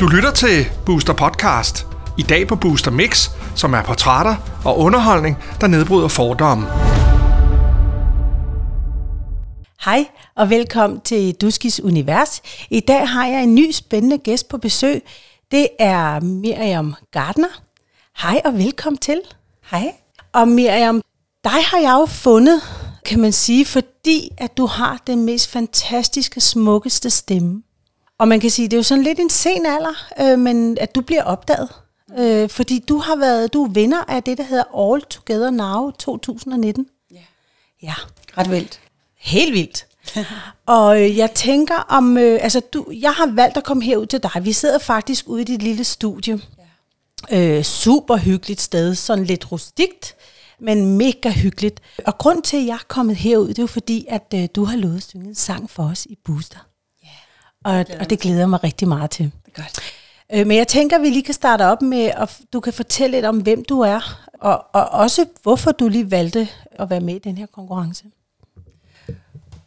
Du lytter til Booster Podcast. I dag på Booster Mix, som er portrætter og underholdning, der nedbryder fordomme. Hej og velkommen til Duskis Univers. I dag har jeg en ny spændende gæst på besøg. Det er Miriam Gardner. Hej og velkommen til. Hej. Og Miriam, dig har jeg jo fundet, kan man sige, fordi at du har den mest fantastiske, smukkeste stemme. Og man kan sige, det er jo sådan lidt en sen alder, øh, men at du bliver opdaget. Øh, fordi du har været, du er vinder af det, der hedder All Together Now 2019. Ja. Ja, Ret vildt. helt vildt. og øh, jeg tænker om, øh, altså du, jeg har valgt at komme herud til dig. Vi sidder faktisk ude i dit lille studie. Ja. Øh, super hyggeligt sted, sådan lidt rustikt, men mega hyggeligt. Og grund til, at jeg er kommet herud, det er jo fordi, at øh, du har lovet at synge en sang for os i Booster. Ja. Og, og det glæder mig rigtig meget til. Det er godt. Øh, men jeg tænker, at vi lige kan starte op med, at du kan fortælle lidt om, hvem du er, og, og også hvorfor du lige valgte at være med i den her konkurrence.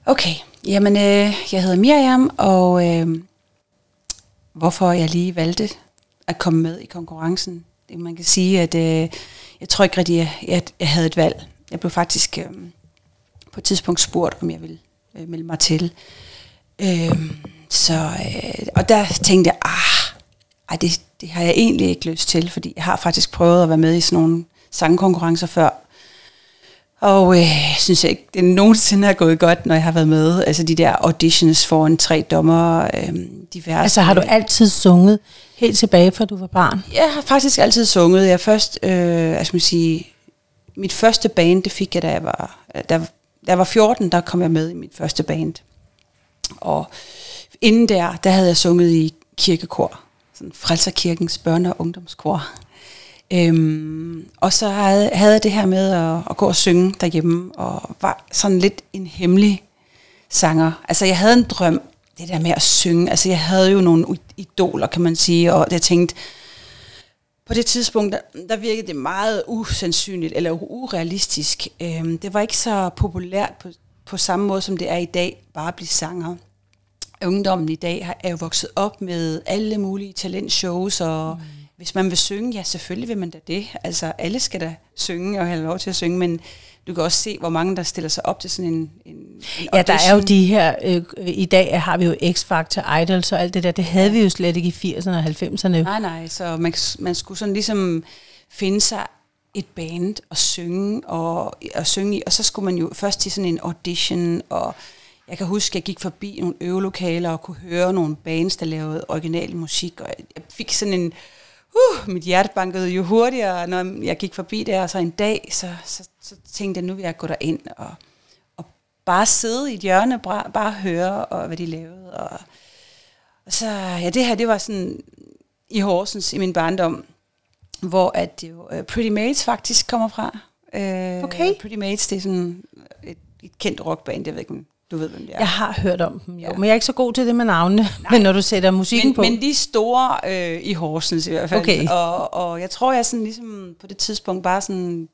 Okay, jamen øh, jeg hedder Miriam, og øh, hvorfor jeg lige valgte at komme med i konkurrencen, det man kan sige, at øh, jeg tror ikke rigtig, at jeg, jeg havde et valg. Jeg blev faktisk øh, på et tidspunkt spurgt, om jeg ville øh, melde mig til. Øh, så, øh, og der tænkte jeg, ah, ej, det, det har jeg egentlig ikke lyst til, fordi jeg har faktisk prøvet at være med i sådan nogle sangkonkurrencer før, og øh, synes jeg ikke, det nogensinde er gået godt, når jeg har været med. Altså de der auditions foran tre dommer, øh, diverse. Altså har du altid sunget helt tilbage fra du var barn? Jeg har faktisk altid sunget. Jeg først, øh, altså man sige, mit første band, det fik jeg, da jeg var, da, da jeg var 14, der kom jeg med i mit første band. Og inden der, der havde jeg sunget i kirkekor. Sådan Frelserkirkens børne- og ungdomskor. Øhm, og så havde, havde jeg det her med at, at gå og synge derhjemme, og var sådan lidt en hemmelig sanger. Altså jeg havde en drøm, det der med at synge. Altså jeg havde jo nogle idoler, kan man sige, og jeg tænkte, på det tidspunkt, der, der virkede det meget usandsynligt, eller urealistisk. Øhm, det var ikke så populært på, på samme måde, som det er i dag, bare at blive sanger. Ungdommen i dag er jo vokset op med alle mulige talentshows, og mm hvis man vil synge, ja, selvfølgelig vil man da det. Altså, alle skal da synge og have lov til at synge, men du kan også se, hvor mange der stiller sig op til sådan en, en, en Ja, der er jo de her, øh, i dag har vi jo X-Factor, Idols og alt det der, det havde vi jo slet ikke i 80'erne og 90'erne. Nej, nej, så man, man skulle sådan ligesom finde sig et band og synge og, og synge i, og så skulle man jo først til sådan en audition, og jeg kan huske, at jeg gik forbi nogle øvelokaler og kunne høre nogle bands, der lavede original musik, og jeg fik sådan en, uh, mit hjerte bankede jo hurtigere, når jeg gik forbi der, og så en dag, så, så, så tænkte jeg, nu vil jeg gå derind og, og bare sidde i et hjørne, bare, bare høre, og, hvad de lavede. Og, og så, ja, det her, det var sådan i Horsens i min barndom, hvor at det jo, uh, Pretty Mates faktisk kommer fra. Uh, okay. Pretty Mates, det er sådan et, et kendt rockband, jeg ved ikke, du ved, hvem det er. Jeg har hørt om dem, jo. Ja. Men jeg er ikke så god til det med navnene. Nej. Men når du sætter musikken men, på... Men de store øh, i Horsens i hvert fald. Okay. Og, og jeg tror, jeg sådan ligesom på det tidspunkt bare sådan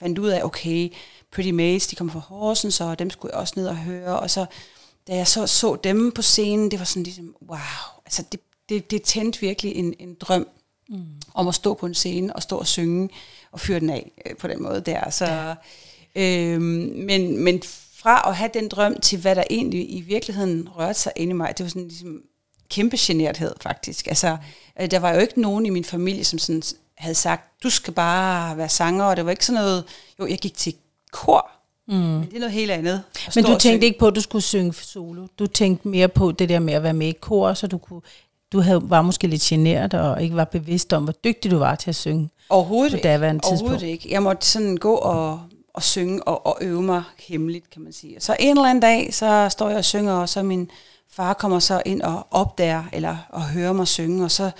fandt ud af, okay, Pretty Mates, de kommer fra Horsens, og dem skulle jeg også ned og høre. Og så, da jeg så så dem på scenen, det var sådan ligesom, wow. Altså, det, det, det tændte virkelig en, en drøm mm. om at stå på en scene og stå og synge og fyre den af øh, på den måde der. Så, ja. øh, men, men fra at have den drøm til, hvad der egentlig i virkeligheden rørte sig inde i mig, det var sådan ligesom kæmpe generthed faktisk. Altså, øh, der var jo ikke nogen i min familie, som sådan havde sagt, du skal bare være sanger, og det var ikke sådan noget, jo, jeg gik til kor, mm. men det er noget helt andet. Men du tænkte ikke på, at du skulle synge solo? Du tænkte mere på det der med at være med i kor, så du kunne du havde, var måske lidt generet og ikke var bevidst om, hvor dygtig du var til at synge. Overhovedet ikke. Overhovedet tidspunkt. ikke. Jeg måtte sådan gå og at synge og, og øve mig hemmeligt, kan man sige. Så en eller anden dag, så står jeg og synger, og så min far kommer så ind og opdager, eller og hører mig synge, og så,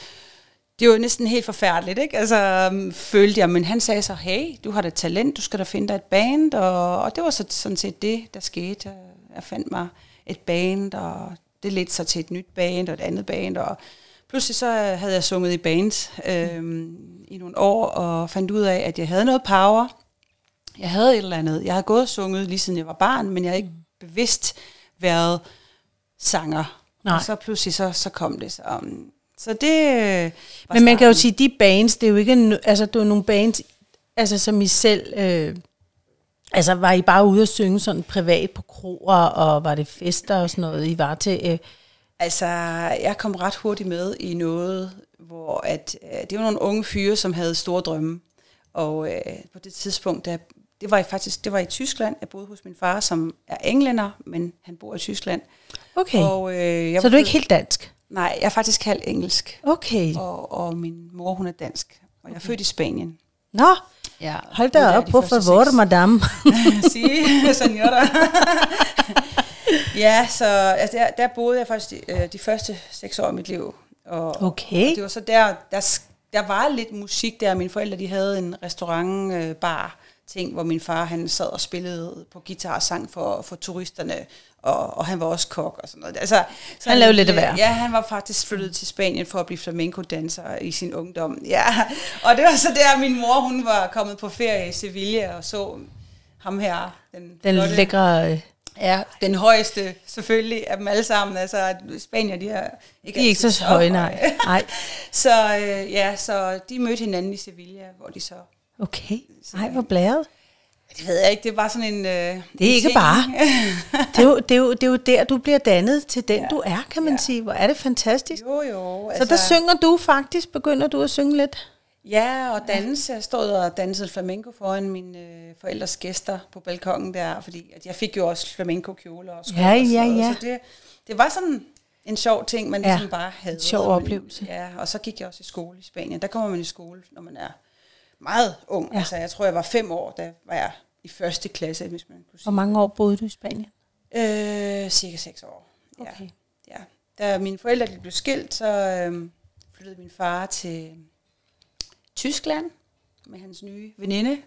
det var næsten helt forfærdeligt, ikke? Altså, um, følte jeg, men han sagde så, hey, du har da talent, du skal da finde dig et band, og, og det var så sådan set det, der skete. Jeg fandt mig et band, og det ledte sig til et nyt band, og et andet band, og pludselig så havde jeg sunget i bands øhm, i nogle år, og fandt ud af, at jeg havde noget power, jeg havde et eller andet. Jeg havde gået og sunget lige siden jeg var barn, men jeg havde ikke bevidst været sanger. Nej. Og så pludselig så, så kom det. Så, um, så det øh, Men man kan jo sige, de bands, det er jo ikke, altså det er nogle bands, altså som I selv, øh, altså var I bare ude og synge sådan privat på kroer, og var det fester og sådan noget, I var til, øh, Altså, jeg kom ret hurtigt med i noget, hvor at, øh, det var nogle unge fyre, som havde store drømme. Og øh, på det tidspunkt, der, det var i faktisk det var i Tyskland. Jeg boede hos min far, som er englænder, men han bor i Tyskland. okay, Og, øh, jeg så er du ikke helt dansk? Nej, jeg er faktisk halv engelsk. Okay. Og, og min mor, hun er dansk. Og jeg er født i Spanien. Nå, Ja, hold da op, på favor, madame. sige, senora. ja, så altså, der, der boede jeg faktisk de, øh, de første seks år i mit liv. Og, Okay. Og det var så der, der, der var lidt musik der. Mine forældre, de havde en restaurant, øh, bar, ting, hvor min far, han sad og spillede på guitar og sang for, for turisterne, og, og han var også kok og sådan noget. Altså, så Han lavede lidt af øh, hvert. Ja, han var faktisk flyttet til Spanien for at blive flamenco-danser i sin ungdom. Ja, og det var så der, min mor, hun var kommet på ferie i Sevilla og så ham her. Den, Den flotte- lækre, øh, Ja, den højeste selvfølgelig af dem alle sammen. Altså, Spanier, de er ikke, de er ikke så høje, nej. nej. så øh, ja, så de mødte hinanden i Sevilla, hvor de så... Okay, ej, hvor blæret. Det ved jeg ikke, det var sådan en... Øh, Det er ikke bare. Det er, jo, det, er jo, det er jo der, du bliver dannet til den, ja. du er, kan man ja. Sige. Hvor er det fantastisk. jo, jo. Så der synger du faktisk, begynder du at synge lidt? Ja, og danse. Jeg stod og dansede flamenco foran mine øh, forældres gæster på balkongen der, fordi at jeg fik jo også flamenco-kjoler og sko Ja, og ja, ja. Så det, det var sådan en sjov ting, man Ja, ligesom bare havde. en sjov oplevelse. Ja, og så gik jeg også i skole i Spanien. Der kommer man i skole, når man er meget ung. Ja. Ja. Altså, jeg tror, jeg var fem år, da var jeg i første klasse, hvis man kunne sige. Hvor mange år boede du i Spanien? Øh, cirka seks år. Okay. Ja. ja. Da mine forældre blev skilt, så øh, flyttede min far til Tyskland med hans nye veninde.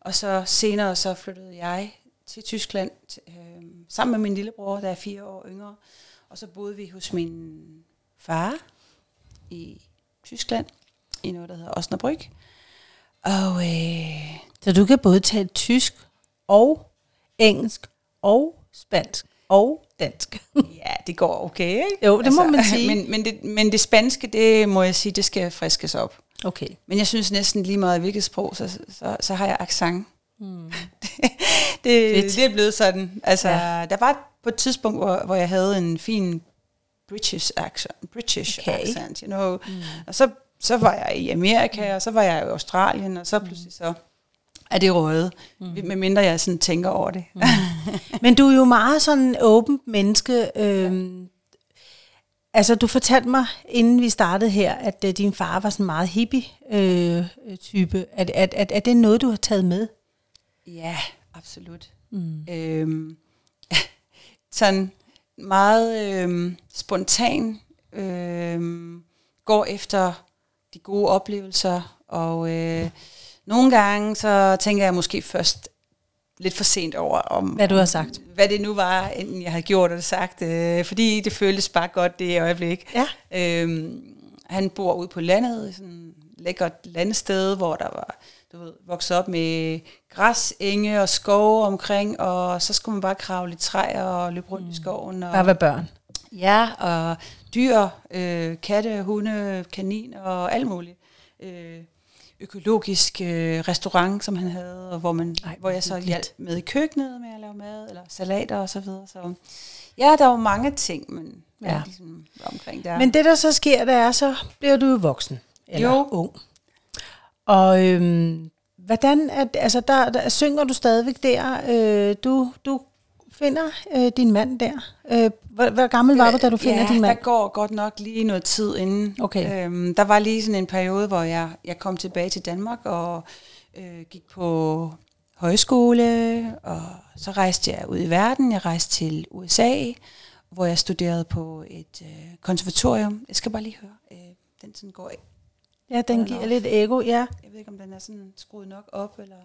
Og så senere så flyttede jeg til Tyskland øh, sammen med min lillebror, der er fire år yngre. Og så boede vi hos min far i Tyskland, i noget, der hedder Osnabrück. Og øh, Så du kan både tale tysk og engelsk og spansk og dansk. Ja, det går okay, ikke? Altså, Jo, det må man sige. Men, men, det, men det spanske, det må jeg sige, det skal friskes op. Okay. Men jeg synes næsten lige meget hvilket sprog, så, så, så har jeg accent. Mm. det, det, det er blevet sådan. Altså, Ja. der var på et tidspunkt, hvor, hvor jeg havde en fin British accent, British okay. accent, you know. Mm. Og så, så var jeg i Amerika, og så var jeg i Australien, og så pludselig så er det røget. Mm. Medmindre jeg sådan tænker over det. Mm. Men du er jo meget sådan en åbent menneske. Øhm, altså, du fortalte mig, inden vi startede her, at øh, din far var sådan meget hippie-type. er, er, er, er det noget, du har taget med? Ja, absolut. Mm. Øhm, sådan meget øhm, spontan, øhm, går efter de gode oplevelser, og øh, nogle gange så tænker jeg måske først lidt for sent over, om Hvad du har sagt. hvad det nu var, enten jeg havde gjort eller sagt, øh, fordi det føltes bare godt det øjeblik. Ja. Øhm, han bor ude på landet, i sådan et lækkert landsted, hvor der var du ved, vokset op med græs, enge og skove omkring, og så skulle man bare kravle i træer og løbe rundt mm. i skoven. Og, Bare være børn. Ja, og dyr, øh, katte, hunde, kanin og alt muligt. Øh, økologisk øh, restaurant, som han havde, og hvor, man, Ej, hvor jeg så hjalp med i køkkenet med at lave mad, eller salater og så videre. Så, ja, der var mange ting, men Ja. ja. ligesom omkring der. Men det, der så sker, det er, så bliver du jo voksen. Eller Jo. ung. Og øhm, hvordan, er, altså der, der, synger du stadigvæk der? Øh, du, du finder øh, din mand der. Øh, hvor, hvor gammel var du, da du finder ja, din mand? der går godt nok lige noget tid inden. Okay. Øhm, der var lige sådan en periode, hvor jeg, jeg kom tilbage til Danmark og øh, gik på højskole, og så rejste jeg ud i verden. Jeg rejste til USA, hvor jeg studerede på et øh, konservatorium. Jeg skal bare lige høre, øh, den sådan går af. Ja, den giver lidt ego, ja. Jeg ved ikke, om den er sådan skruet nok op, eller...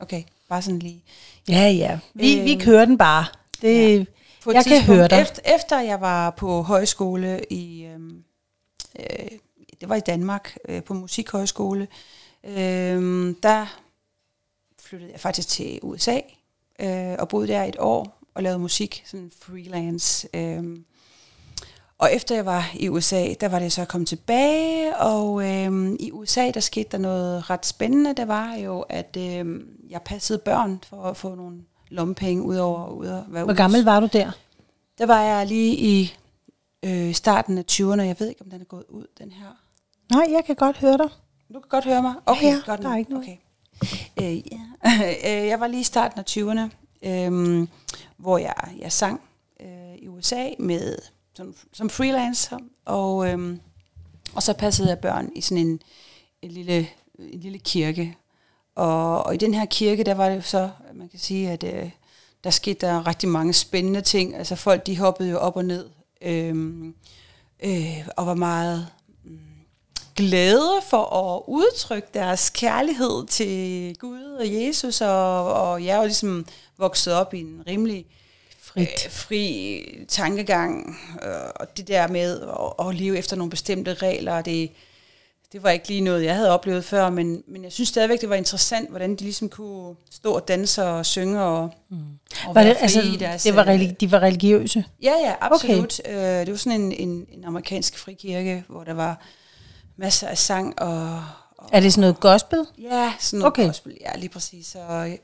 Okay, bare sådan lige. Ja, ja. Vi, vi Øhm, kører den bare. Det, ja. På et Jeg kan høre dig. Efter, efter jeg var på højskole i, øhm, øh, det var i Danmark, øh, på musikhøjskole, øh, der flyttede jeg faktisk til USA øh, og boede der et år og lavede musik, sådan freelance. Øh, og efter jeg var i USA, der var det så kommet tilbage, og øhm, i USA, der skete der noget ret spændende. Det var jo, at øhm, jeg passede børn for at få nogle lommepenge ud over ud at være Hvor gammel var du der? Der var jeg lige i øh, starten af 20'erne. Jeg ved ikke, om den er gået ud, den her. Nej, jeg kan godt høre dig. Du kan godt høre mig? Okay, Ja, ja, godt der er ikke noget. Okay. Øh, ja. Øh, jeg var lige i starten af 20'erne, øh, hvor jeg, jeg sang øh, i USA med som, som freelancer, og, øhm, og så passede jeg børn i sådan en, en, lille, en lille kirke. Og, og i den her kirke, der var det så, man kan sige, at øh, der skete der rigtig mange spændende ting. Altså folk, de hoppede jo op og ned, øhm, øh, og var meget mm, glade for at udtrykke deres kærlighed til Gud og Jesus, og, og jeg er jo ligesom vokset op i en rimelig Frit. øh, fri tankegang, øh, og det der med at, at leve efter nogle bestemte regler, det, det var ikke lige noget, jeg havde oplevet før, men, men jeg synes stadigvæk, det var interessant, hvordan de ligesom kunne stå og danse og synge og, mm. og Var det, altså, i deres... det var øh, religi- de var religiøse? Ja, ja, absolut. Okay. Øh, det var sådan en, en, en amerikansk frikirke, hvor der var masser af sang og... og Er det sådan noget gospel? ja, sådan noget Okay. gospel. Ja, lige præcis. Og, øh,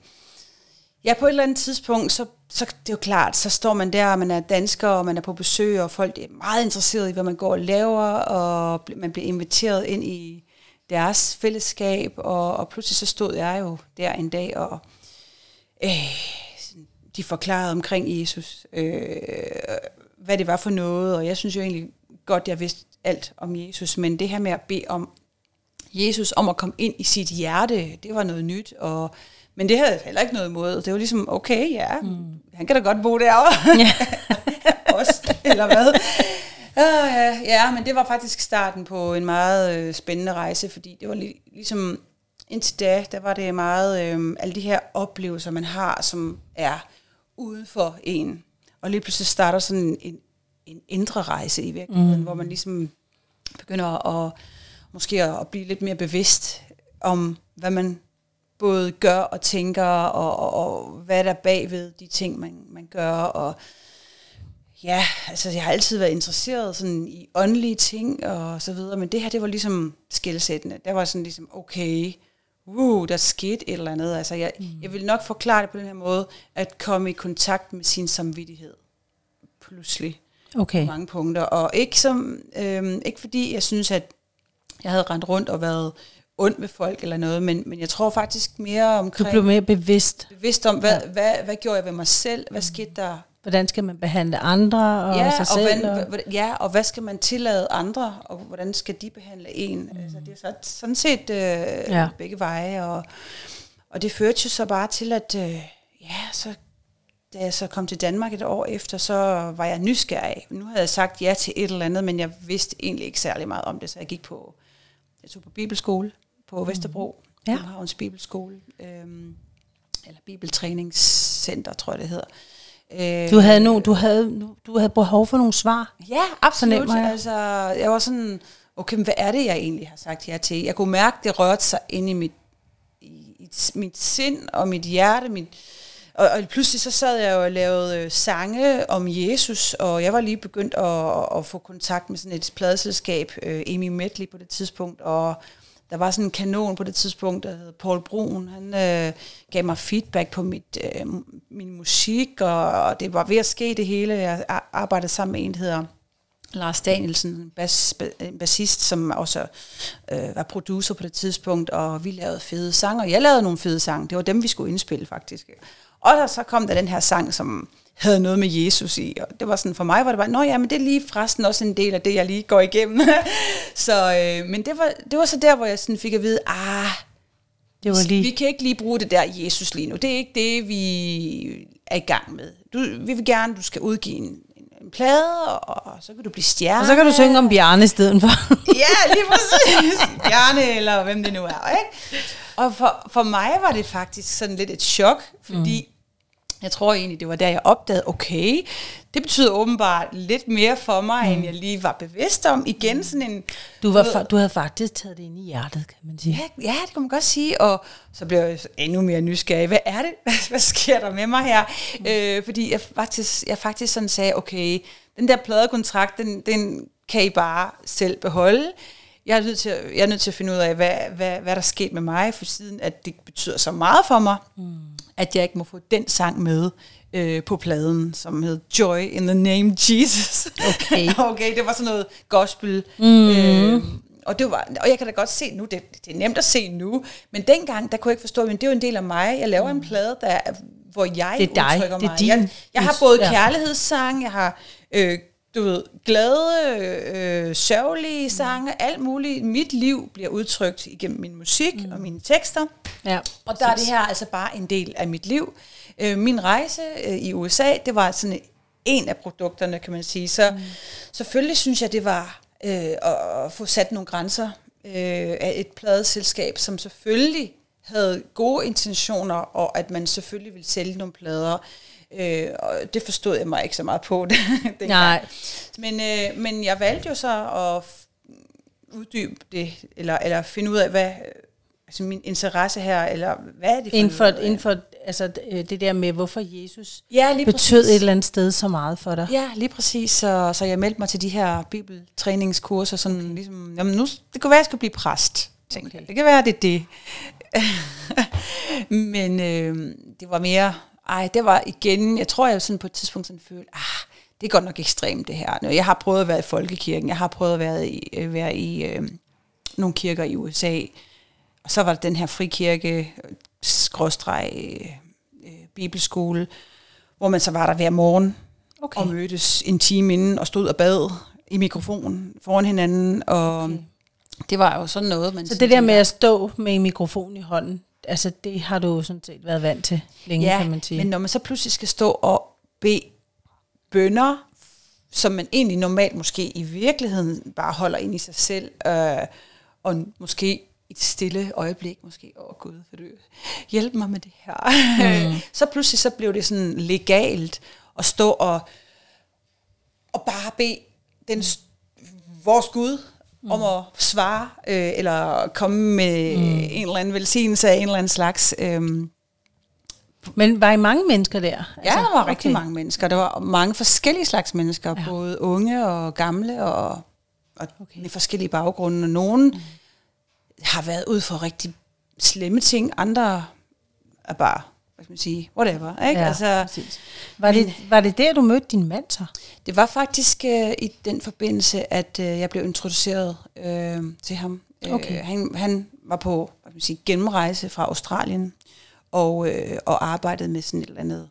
ja, på et eller andet tidspunkt, så, så det er jo klart, så står man der, og man er dansker, og man er på besøg, og folk er meget interesserede i, hvad man går og laver, og man bliver inviteret ind i deres fællesskab, og, og pludselig så stod jeg jo der en dag, og øh, de forklarede omkring Jesus, øh, hvad det var for noget, og jeg synes jo egentlig godt, jeg vidste alt om Jesus, men det her med at bede om Jesus om at komme ind i sit hjerte, det var noget nyt, og, men det havde jeg heller ikke noget imod. Det var ligesom, okay, ja, mm. han kan da godt bo derovre. Ja. Også, eller hvad? Uh, ja, ja, men det var faktisk starten på en meget øh, spændende rejse, fordi det var li- ligesom, indtil da, der var det meget, øh, alle de her oplevelser, man har, som er uden for en. Og lige pludselig starter sådan en, en, en indre rejse i virkeligheden, mm. hvor man ligesom begynder at måske at blive lidt mere bevidst om, hvad man både gør og tænker, og, og, og hvad der er bagved de ting, man, man gør. Og ja, altså jeg har altid været interesseret sådan i åndelige ting og så videre, men det her, det var ligesom skældsættende. Der var sådan ligesom, okay, uh, der skete et eller andet. Altså jeg, mm. jeg vil nok forklare det på den her måde, at komme i kontakt med sin samvittighed pludselig Okay. på mange punkter. Og ikke, som, øhm, ikke fordi jeg synes, at jeg havde rendt rundt og været ond ved folk eller noget, men, men jeg tror faktisk mere Du omkring blev mere bevidst. bevidst om, hvad, ja. hvad, hvad gjorde jeg ved mig selv? Hvad skete der? Hvordan skal man behandle andre og ja, sig og selv? hvordan, og, hvordan, ja, og hvad skal man tillade andre, og hvordan skal de behandle en? Mm. Altså, det er så, sådan set øh, ja. begge veje, og, og det førte jo så bare til, at øh, ja, så da jeg så kom til Danmark et år efter, så var jeg nysgerrig. Nu havde jeg sagt ja til et eller andet, men jeg vidste egentlig ikke særlig meget om det, så jeg gik på, jeg tog på bibelskole på Vesterbro, Mm. Ja. Københavns Bibelskole, øhm, eller Bibeltræningscenter, tror jeg det hedder. Øh, du havde no, du havde du havde behov for nogle svar. Ja, absolut. Jeg. Altså, jeg var sådan, okay, men hvad er det, jeg egentlig har sagt ja til? Jeg kunne mærke, det rørte sig ind i mit, i, i mit sind og mit hjerte. Mit, og, og pludselig så sad jeg jo og lavede øh, sange om Jesus, og jeg var lige begyndt at, at få kontakt med sådan et pladeselskab, øh, Amy Medley på det tidspunkt, og der var sådan en kanon på det tidspunkt, der hed Paul Brun. Han øh, gav mig feedback på mit, øh, min musik, og, og det var ved at ske det hele. Jeg arbejdede sammen med en, der hedder Lars Danielsen, en bas, en bassist, som også øh, var producer på det tidspunkt, og vi lavede fede sange, og jeg lavede nogle fede sange. Det var dem, vi skulle indspille faktisk. Og der, så kom der den her sang, som havde noget med Jesus i, og det var sådan, for mig var det bare, nå ja, men det er lige forresten også en del af det, jeg lige går igennem. så, øh, men det var, det var så der, hvor jeg sådan fik at vide, ah, Det var vi lige... kan ikke lige bruge det der Jesus lige nu. Det er ikke det, vi er i gang med. Du, vi vil gerne, du skal udgive en, en, plade, og, og så kan du blive stjerne. Og så kan du synge om Bjarne i stedet for. Ja, lige præcis. Bjarne, eller hvem det nu er. Ikke? Og for, for mig var det faktisk sådan lidt et chok, fordi mm. Jeg tror egentlig, det var der, jeg opdagede, okay, det betyder åbenbart lidt mere for mig, mm. end jeg lige var bevidst om. Igen sådan en... Du, var, fa- du havde faktisk taget det ind i hjertet, kan man sige. Ja, ja, det kan man godt sige. Og så blev jeg endnu mere nysgerrig. Hvad er det? Hvad, hvad sker der med mig her? Mm. Øh, fordi jeg faktisk, jeg faktisk sådan sagde, okay, den der pladekontrakt, den, den kan I bare selv beholde. Jeg er nødt til, at- jeg er nødt til at finde ud af, hvad, hvad, hvad der er sket med mig, for siden at det betyder så meget for mig, mm. At jeg ikke må få den sang med øh, på pladen, som hed Joy in the Name Jesus. Okay. okay, det var sådan noget gospel. Mm. Øh, og, det var, og jeg kan da godt se nu, det, det er nemt at se nu, men dengang, der kunne jeg ikke forstå, men det er jo en del af mig. Jeg laver en plade, der, er- hvor jeg Det er dig, udtrykker det er mig. din- jeg, jeg har både ja. kærlighedssang, jeg har øh, du ved, glade, øh, sørgelige sange, alt muligt. Mit liv bliver udtrykt igennem min musik mm. og mine tekster. Ja, Og der er det her altså bare en del af mit liv. Øh, min rejse øh, i USA, det var sådan en af produkterne, kan man sige. Så mm. selvfølgelig synes jeg, det var øh, at, at få sat nogle grænser øh, af et pladeselskab, som selvfølgelig havde gode intentioner, og at man selvfølgelig ville sælge nogle plader. Øh, og det forstod jeg mig ikke så meget på. Nej. Men, øh, men jeg valgte jo så at uddybe det, eller, eller finde ud af, hvad altså min interesse her, eller hvad er det for inden for, noget? inden for altså, øh, det der med, hvorfor Jesus Ja, lige betød præcis. et eller andet sted så meget for dig. Ja, lige præcis. Så, så jeg meldte mig til de her bibeltræningskurser, sådan okay. ligesom, jamen nu, det kunne være, at jeg skulle blive præst, tænkte. Okay. jeg. Det kan være, det er det. Men øh, det var mere, ej, det var igen, jeg tror, jeg sådan på et tidspunkt sådan følte, ah, det er godt nok ekstremt det her. Jeg har prøvet at være i folkekirken, jeg har prøvet at være i, øh, være i øh, nogle kirker i USA, og så var der den her frikirke, skråstreg, øh, øh, bibelskole, hvor man så var der hver morgen Okay. og mødtes en time inden og stod og bad i mikrofonen foran hinanden. Og okay. det var jo sådan noget, man Så det der med at stå med en mikrofon i hånden, altså det har du jo sådan set været vant til længe, ja, kan man sige. men når man så pludselig skal stå og bede bønder, som man egentlig normalt måske i virkeligheden bare holder ind i sig selv, øh, og måske et stille øjeblik, måske, åh oh, Gud, vil du hjælpe mig med det her? Mm. så pludselig så blev det sådan legalt at stå og, og bare bede den, vores Gud mm. om at svare, øh, eller komme med mm. en eller anden velsignelse af en eller anden slags. Øh, Men var I mange mennesker der? Ja, der var rigtig mange mennesker. Der var mange forskellige slags mennesker, ja. Både unge og gamle, og, og okay. med forskellige baggrunde. Nogle mm. har været ud for rigtig slemme ting, andre er bare, hvad skal man sige, whatever. Ikke? Ja, altså, præcis. Var det, var det der, du mødte din mand så? Det var faktisk øh, i den forbindelse, at øh, jeg blev introduceret øh, til ham. Okay. Øh, han, han var på hvad man sige, gennemrejse fra Australien, og, øh, og arbejdede med sådan et eller andet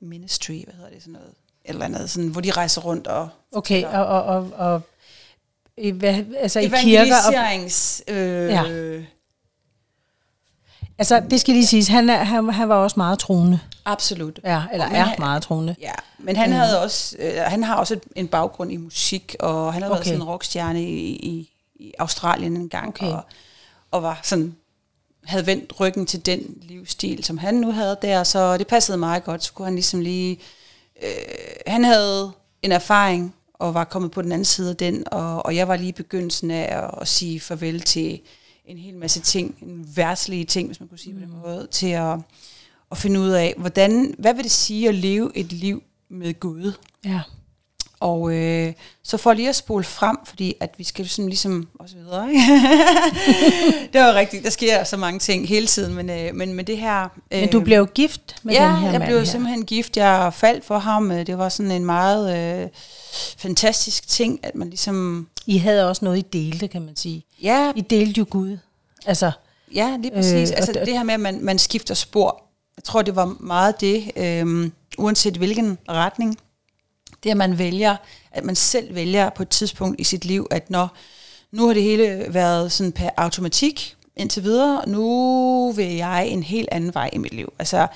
ministry, hvad hedder det, sådan noget, et eller andet, sådan, hvor de rejser rundt og Okay, og, og, og, og i, hvad, altså i kirker. Og. Øh, Ja. altså det skal lige siges, han, er, han, han var også meget troende. Absolut. Ja, eller Men er han- meget troende. Ja, men han havde også, øh, han har også et- en baggrund i musik, og han havde okay. været sådan en rockstjerne i, i, i Australien en gang, Okay. og, og var sådan, havde vendt ryggen til den livsstil, som han nu havde der, så det passede meget godt, så kunne han ligesom lige, øh, han havde en erfaring, og var kommet på den anden side af den, og, og jeg var lige i begyndelsen af at, at sige farvel til en hel masse ting, en værtslige ting, hvis man kunne sige mm. på den måde, til at, at finde ud af, hvordan, hvad vil det sige at leve et liv med Gud? Ja. Og øh, så for lige at spole frem, fordi at vi skal sådan ligesom, og så videre, ikke? det var rigtigt, der sker så mange ting hele tiden, men, øh, men med det her... Øh, Men du blev gift med ja, den her jeg mand blev her. simpelthen gift, jeg faldt for ham, øh, det var sådan en meget øh, fantastisk ting, at man ligesom, I havde også noget, I delte, kan man sige. ja, I delte jo Gud. Altså, Ja, lige præcis. Øh, Øh, altså det- her med, at man, man skifter spor. Jeg tror, det var meget det, øhm, uanset hvilken retning. Det, at man vælger, at man selv vælger på et tidspunkt i sit liv, at når nu har det hele været sådan per automatik indtil videre, nu vil jeg en helt anden vej i mit liv. Altså,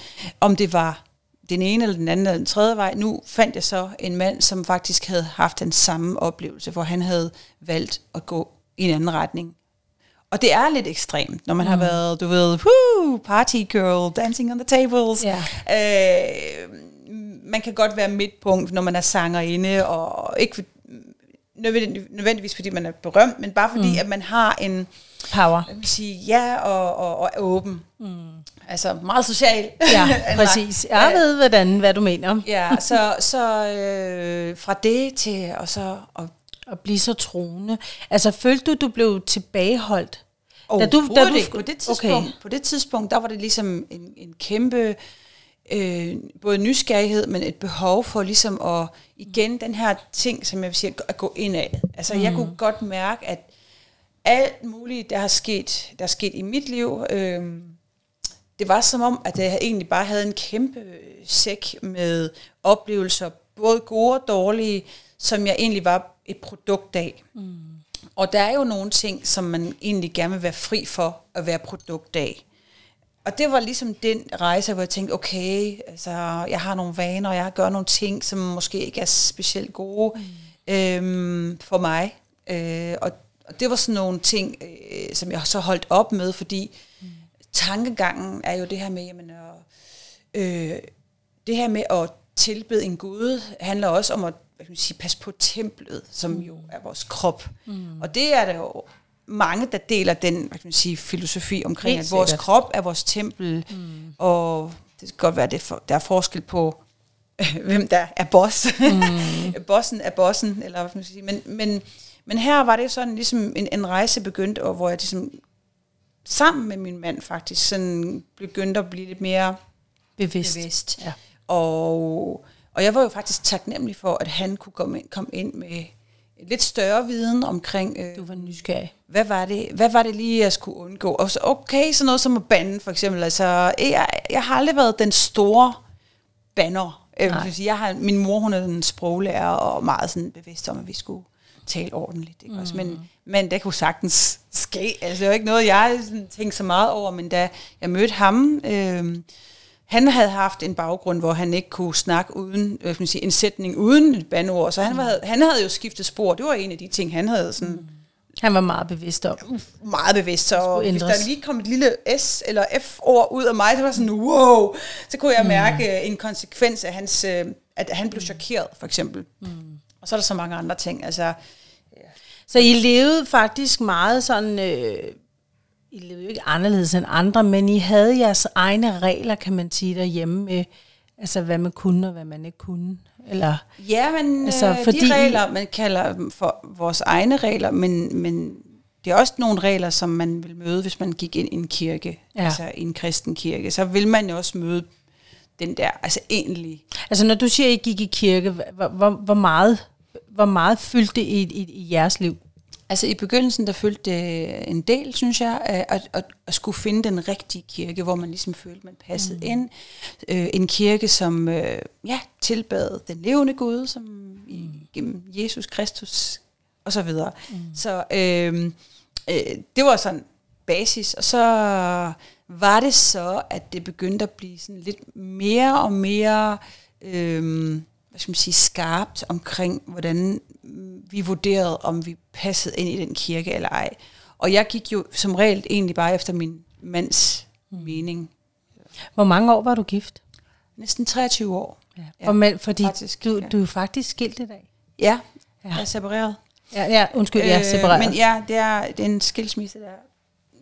om det var den ene eller den anden eller den tredje vej. Nu fandt jeg så en mand, som faktisk havde haft den samme oplevelse, hvor han havde valgt at gå i en anden retning. Og det er lidt ekstremt, når man mm. har været, du ved, whoo, party girl, dancing on the tables. Ja. Øh, man kan godt være midtpunkt, når man er sangerinde, og ikke nødvendigvis, fordi man er berømt, men bare fordi, mm. at man har en, Power. jeg vil sige, ja og, og, og er åben. Mm. Altså meget social. Ja, præcis. Jeg ved, hvordan, hvad du mener. Ja, så, så øh, fra det til, og så, og At blive så troende. Altså, følte du, du blev tilbageholdt? Oh, Da du- da du- ikke. På det, tidspunkt, Okay. på det tidspunkt, der var det ligesom en, en kæmpe øh, både nysgerrighed, men et behov for ligesom at, igen, den her ting, som jeg vil sige, at gå indad. Altså, mm. jeg kunne godt mærke, at alt muligt, der har sket, der er sket i mit liv, øh, det var som om, at jeg egentlig bare havde en kæmpe sæk med oplevelser, både gode og dårlige, som jeg egentlig var et produkt af. Mm. Og der er jo nogle ting, som man egentlig gerne vil være fri for at være produkt af. Og det var ligesom den rejse, hvor jeg tænkte, okay, altså, jeg har nogle vaner, og jeg gør nogle ting, som måske ikke er specielt gode mm. øhm, for mig. Øh, og, og det var sådan nogle ting, øh, som jeg så holdt op med, fordi mm. tankegangen er jo det her med, jamen, at, øh, det her med at tilbede en Gud, handler også om at hvad kan man sige, passe på templet, som jo er vores krop. Mm. Og det er der jo mange, der deler den hvad kan man sige, filosofi omkring, Helt at vores sikkert. krop er vores tempel, mm. og det kan godt være, at er for, der er forskel på, hvem der er boss. Mm. Bossen er bossen, eller hvad kan man sige. Men, men, men her var det sådan ligesom en, en rejse begyndte, og hvor jeg ligesom sammen med min mand faktisk sådan begyndte at blive lidt mere Bevidst. bevidst. Ja. Og, og jeg var jo faktisk taknemmelig for, at han kunne komme ind, komme ind med lidt større viden omkring, øh, Du var nysgerrig. hvad, var det, hvad var det lige, jeg skulle undgå. Og så okay, sådan noget som at bande for eksempel. Altså, jeg, jeg har aldrig været den store banner. Nej. vil sige, Jeg har, min mor hun er en sproglærer og meget sådan bevidst om, at vi skulle tale ordentligt. Ikke? Mm. Men, men det kunne sagtens ske. Altså, det var ikke noget, jeg sådan, tænkte så meget over, men da jeg mødte ham, øh, han havde haft en baggrund, hvor han ikke kunne snakke uden, skal man sige, en sætning uden et bandord, så han, var, han havde jo skiftet spor. Det var en af de ting, han havde sådan mm. Han var meget bevidst om. meget bevidst. Så hvis der lige kom et lille S eller F-ord ud af mig, så var sådan, wow, så kunne jeg mærke mm. en konsekvens af hans, øh, at han blev chokeret, for eksempel. Mm. Og så er der så mange andre ting. Altså, Så I levede faktisk meget sådan... Øh, I levede jo ikke anderledes end andre, men I havde jeres egne regler, kan man sige, derhjemme med, altså hvad man kunne og hvad man ikke kunne. Eller, Ja, men Altså, øh, fordi- de regler, man kalder dem for vores egne regler, men, men det er også nogle regler, som man vil møde, hvis man gik ind i en kirke, Ja. altså i en kristen kirke. Så vil man jo også møde den der, altså egentlig. altså når du siger, at I gik i kirke, hvor, hvor, hvor, meget, hvor meget fyldte det i, i, i jeres liv? Altså i begyndelsen, der følte det en del, synes jeg, at, at, at, at skulle finde den rigtige kirke, hvor man ligesom følte, man passede mm. ind. Øh, en kirke, som øh, ja, tilbad den levende Gud, som i, gennem Jesus Kristus, og så videre. Mm. Så øh, øh, det var sådan basis, og så var det så, at det begyndte at blive sådan lidt mere og mere... Øh, hvad skal man sige, skarpt omkring, hvordan vi vurderede, om vi passede ind i den kirke eller ej. Og jeg gik jo som regel egentlig bare efter min mands mm. mening. Hvor mange år var du gift? Næsten 23 år. Ja. For, men, fordi faktisk, du, ja. du er faktisk skilt i dag. Ja, Ja. jeg er separeret. Ja, ja undskyld, jeg er separeret. Men ja, det er, det er en skilsmisse, der,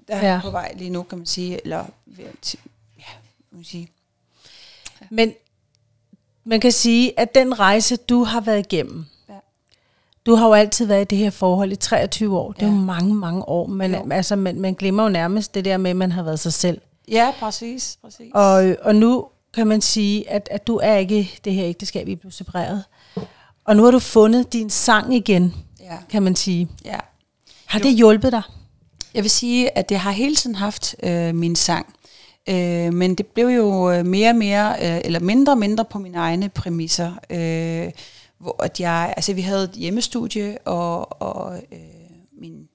der er Ja. på vej lige nu, kan man sige. Eller ja, kan man sige. Men man kan sige, at den rejse, du har været igennem, Ja. du har jo altid været i det her forhold i 23 år. Det er jo Ja. mange, mange år. Men Jo. altså, man, man glemmer jo nærmest det der med, at man har været sig selv. Ja, præcis. præcis. Og, og nu kan man sige, at, at du er ikke det her ægteskab, I blev separeret. Og nu har du fundet din sang igen, ja, kan man sige. ja. Har det hjulpet dig? Jeg vil sige, at jeg har hele tiden haft øh, min sang. Øh, men det blev jo øh, mere og mere, øh, eller mindre og mindre på mine egne præmisser. Øh, hvor at jeg, altså vi havde et hjemmestudie, og, og øh, min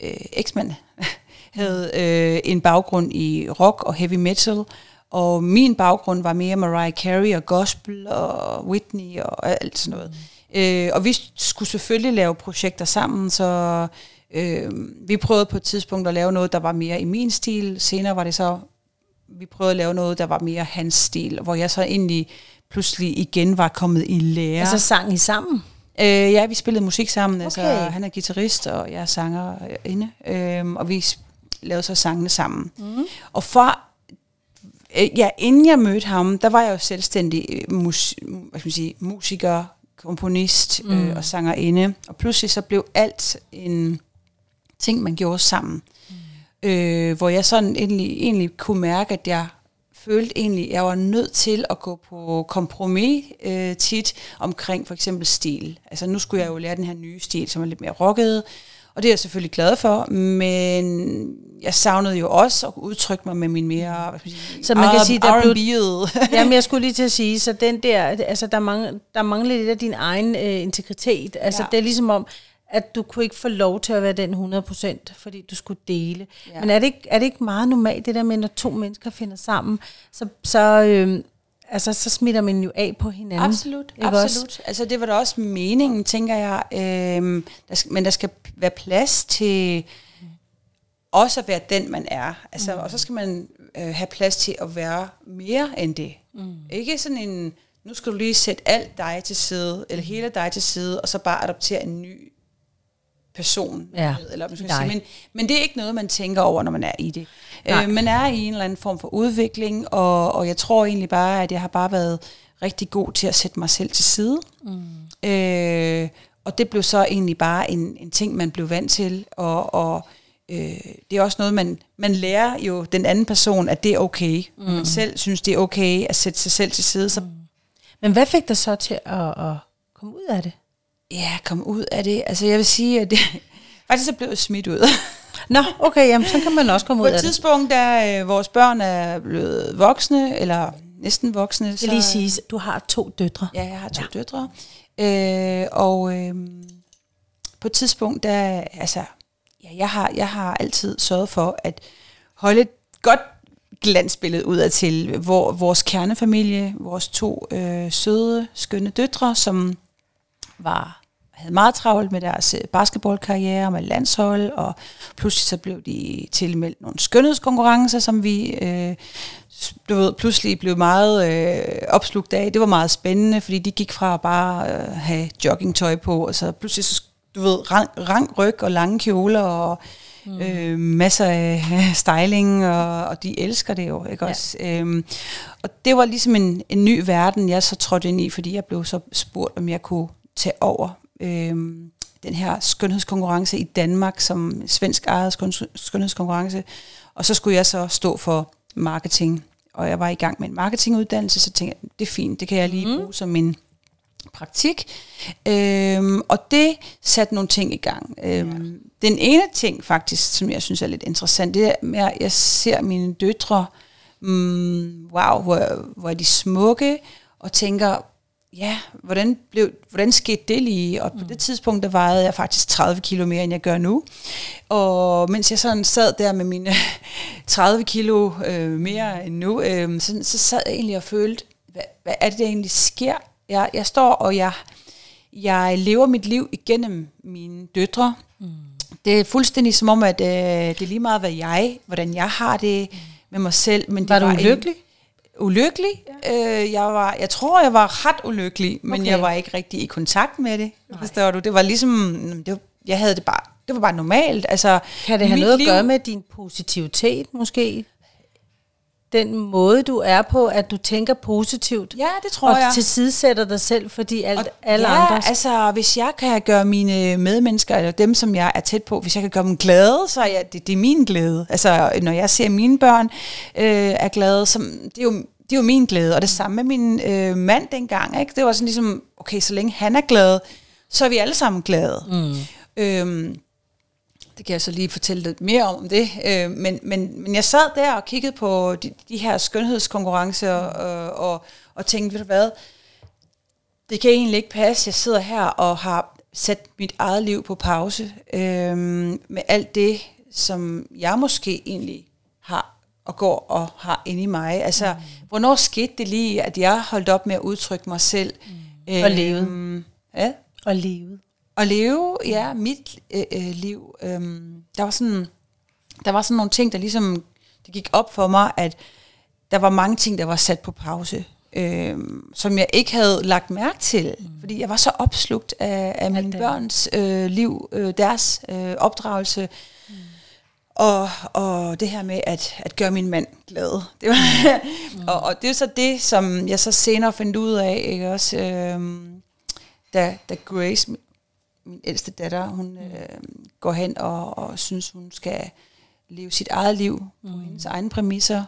øh, eksmand havde øh, en baggrund i rock og heavy metal, og min baggrund var mere Mariah Carey og gospel og Whitney og alt sådan noget. Mm. Øh, og vi skulle selvfølgelig lave projekter sammen, så øh, vi prøvede på et tidspunkt at lave noget, der var mere i min stil. Senere var det så, vi prøvede at lave noget, der var mere hans stil, hvor jeg så egentlig pludselig igen var kommet i lære. Altså sang I sammen? Øh, ja, vi spillede musik sammen. Altså, Okay. han er guitarist, og jeg er sanger inde. Øh, og vi lavede så sangene sammen. Mm. Og for øh, ja, inden jeg mødte ham, der var jeg jo selvstændig øh, mus, hvad skal man sige, musiker, komponist mm. øh, og sangerinde. Og pludselig så blev alt en ting, man gjorde sammen. Øh, hvor jeg sådan egentlig, egentlig kunne mærke, at jeg følte egentlig, at jeg var nødt til at gå på kompromis øh, tit omkring for eksempel stil. Altså nu skulle jeg jo lære den her nye stil, som er lidt mere rocket, og det er jeg selvfølgelig glad for, men jeg savnede jo også at udtrykke mig med min mere, Så man kan sige, der blev-. Jamen, jeg skulle lige til at sige, så den der, altså der, mangler, der mangler lidt af din egen øh, integritet. Altså Ja. det er ligesom om, at du kunne ikke få lov til at være den 100%, fordi du skulle dele. Ja. Men er det, ikke, er det ikke meget normalt, det der med, når to mennesker finder sammen, så, så, øh, altså, så smitter man jo af på hinanden. Absolut, Ikke absolut. også? Altså det var da også meningen, tænker jeg. Øhm, der skal, men der skal være plads til også at være den, man er. Altså, mm. Og så skal man øh, have plads til at være mere end det. Mm. Ikke sådan en, nu skal du lige sætte alt dig til side, eller hele dig til side, og så bare adoptere en ny person. Ja, Eller, hvad skal nej. sige. Men, men det er ikke noget, man tænker over, når man er i det. Nej. Øh, man er i en eller anden form for udvikling, og, og jeg tror egentlig bare, at jeg har bare været rigtig god til at sætte mig selv til side. Mm. Øh, og det blev så egentlig bare en, en ting, man blev vant til, og, og øh, det er også noget, man, man lærer jo den anden person, at det er okay. Mm. Man selv synes, det er okay at sætte sig selv til side, så Men hvad fik dig så til at, at komme ud af det? Ja, kom ud af det. Altså jeg vil sige, at det, faktisk så blev jeg smidt ud. Nå, okay, jamen, så kan man også komme På ud et af det. tidspunkt, da øh, vores børn er blevet voksne, eller næsten voksne, Jeg så... lige sige, du har to døtre. Ja, jeg har to ja. døtre. Øh, og øh, på et tidspunkt, der, altså, ja, jeg, har, jeg har altid sørget for at holde et godt glansbillede udad til, hvor vores kernefamilie, vores to øh, søde, skønne døtre, som var havde meget travlt med deres øh, basketballkarriere med landshold, og pludselig så blev de tilmeldt nogle skønhedskonkurrencer, som vi øh, du ved, pludselig blev meget øh, opslugt af. Det var meget spændende, fordi de gik fra at bare øh, have joggingtøj på, og så pludselig, så, du ved, rang, rang ryg og lange kjoler, og mm. øh, masser af styling, og, og de elsker det jo, ikke Ja. også? Øhm, og det var ligesom en, en ny verden, jeg så trådte ind i, fordi jeg blev så spurgt, om jeg kunne tage over øhm, den her skønhedskonkurrence i Danmark, som svensk ejet skøn- skønhedskonkurrence. Og så skulle jeg så stå for marketing, og jeg var i gang med en marketinguddannelse, så tænkte jeg, det er fint, det kan jeg lige bruge som min praktik. Øhm, og det satte nogle ting i gang. Øhm, ja. Den ene ting faktisk, som jeg synes er lidt interessant, det er at jeg ser mine døtre, mm, wow, hvor, hvor er de smukke, og tænker, ja, hvordan, blev, hvordan skete det lige? Og på det tidspunkt, der vejede jeg faktisk 30 kilo mere, end jeg gør nu. Og mens jeg sådan sad der med mine 30 kilo øh, mere end nu, øh, så, så sad jeg egentlig og følte, hvad, hvad er det, der egentlig sker? Jeg, jeg står, og jeg, jeg lever mit liv igennem mine døtre. Mm. Det er fuldstændig som om, at øh, det er lige meget, hvad jeg, hvordan jeg har det med mig selv. Men det Var du en- ulykkelig? Ja. Øh, jeg, var, jeg tror, jeg var ret ulykkelig, men Okay. jeg var ikke rigtig i kontakt med det. Forstår du? Det var ligesom, det var, jeg havde det bare, det var bare normalt. Altså, Kan det have noget liv- at gøre med din positivitet måske? Den måde, du er på, at du tænker positivt, Ja, det tror og jeg. tilsidesætter dig selv, fordi alt, Og alle ja, andre... altså, hvis jeg kan gøre mine medmennesker, eller dem, som jeg er tæt på, hvis jeg kan gøre dem glade, så er jeg, det, det er min glæde. Altså, når jeg ser mine børn øh, er glade, så det er jo det er jo min glæde, og det samme med min øh, mand dengang. Ikke? Det var sådan ligesom, okay, så længe han er glad, så er vi alle sammen glade. Mm. Øhm, det kan jeg så lige fortælle lidt mere om det. Øh, men, men, men jeg sad der og kiggede på de, de her skønhedskonkurrencer og, og, og tænkte, ved du hvad, det kan egentlig ikke passe. Jeg sidder her og har sat mit eget liv på pause øhm, med alt det, som jeg måske egentlig har og går og har inde i mig. Altså, mm. hvornår skete det lige, at jeg holdt op med at udtrykke mig selv? Mm. Og levede. Ja, Og livet. At leve, ja, mit øh, øh, liv. Øhm, der var sådan, der var sådan nogle ting, der ligesom, det gik op for mig, at der var mange ting, der var sat på pause. øh, som jeg ikke havde lagt mærke til, mm. fordi jeg var så opslugt af, af mine børns øh, liv, øh, deres øh, opdragelse, mm. og, og det her med at, at gøre min mand glad. Det var, mm. og, og det er så det, som jeg så senere fandt ud af, ikke også, øh, da, da Grace, min ældste datter, hun øh, går hen og, og synes, hun skal leve sit eget liv på mm. hendes egne præmisser,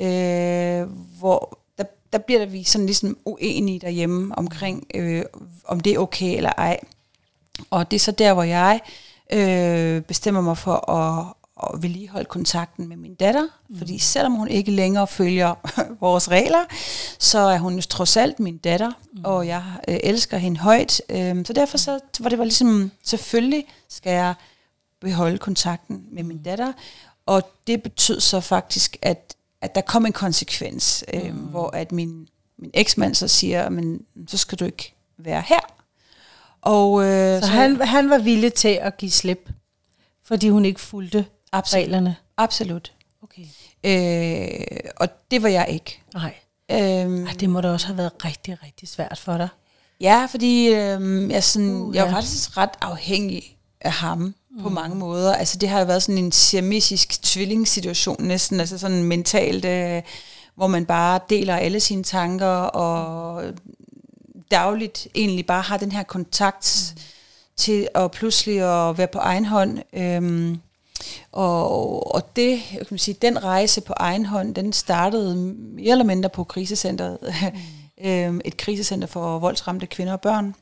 øh, hvor der, der bliver der vi sådan ligesom uenige derhjemme omkring, øh, om det er okay eller ej. Og det er så der, hvor jeg øh, bestemmer mig for at, at vedligeholde kontakten med min datter, mm. fordi selvom hun ikke længere følger vores regler, så er hun jo trods alt min datter, mm. og jeg øh, elsker hende højt. Øh, så derfor så var det var ligesom, selvfølgelig skal jeg beholde kontakten med min datter, og det betød så faktisk, at, at der kom en konsekvens, øh, mm. hvor at min, min eksmand så siger, men så skal du ikke være her. Og, øh, så, så han, han var villig til at give slip, fordi hun ikke fulgte absolut, reglerne? Absolut. Okay. Øh, og det var jeg ikke. Nej. Øhm, Ej, det må da også have været rigtig, rigtig svært for dig. Ja, fordi øh, jeg, sådan, uh, jeg var ja. faktisk ret afhængig af ham på mm. mange måder. Altså det har jo været sådan en siamesisk tvillingssituation næsten, altså sådan mentalt, øh, hvor man bare deler alle sine tanker og dagligt egentlig bare har den her kontakt mm. til at pludselig at være på egen hånd. Øhm, og, og det, jeg kan sige, den rejse på egen hånd, den startede mere eller mindre på krisecenteret. Mm. øhm, et krisecenter for voldsramte kvinder og børn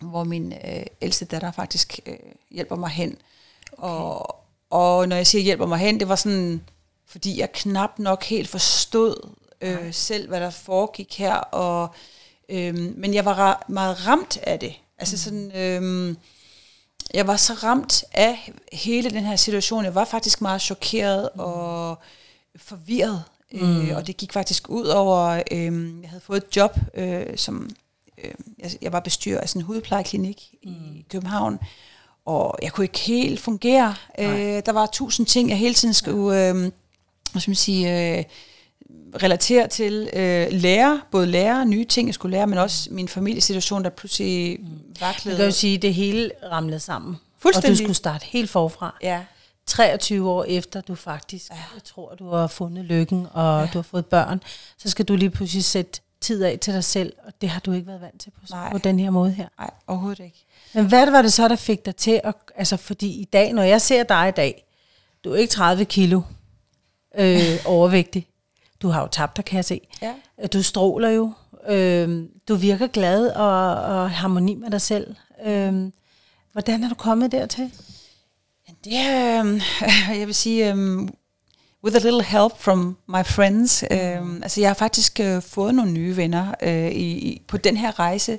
hvor min øh, ældste datter faktisk øh, hjælper mig hen. Okay. Og, og når jeg siger hjælper mig hen, det var sådan, fordi jeg knap nok helt forstod øh, selv, hvad der foregik her. Og, øh, men jeg var ra- meget ramt af det. Altså mm. sådan, øh, jeg var så ramt af hele den her situation. Jeg var faktisk meget chokeret mm. og forvirret. Øh, mm. Øh, og det gik faktisk ud over, øh, jeg havde fået et job øh, som øh, jeg, jeg var bestyrer af sådan en hudplejeklinik mm. i København, og jeg kunne ikke helt fungere. Øh, der var tusind ting, jeg hele tiden skulle øh, hvad skal man sige, øh, relatere til. Øh, lære, både lære nye ting, jeg skulle lære, men også min familiesituation, der pludselig vaklede. Jeg kan jo sige, at det hele ramlede sammen. Fuldstændig. Og du skulle starte helt forfra. Ja. 23 år efter du faktisk, ja. jeg tror, du har fundet lykken, og ja. du har fået børn, så skal du lige pludselig sætte tid af til dig selv, og det har du ikke været vant til på, på den her måde her. Nej, overhovedet ikke. Men hvad var det så, der fik dig til at, altså fordi i dag, når jeg ser dig i dag, du er ikke 30 kilo øh, overvægtig. Du har jo tabt dig, kan jeg se. Ja. Du stråler jo. Øh, du virker glad og, og harmoni med dig selv. Øh, hvordan er du kommet dertil? Det er, øh, jeg vil sige, øh, with a little help from my friends. Mm. Øhm, altså jeg har faktisk øh, fået nogle nye venner øh, i, i, på den her rejse.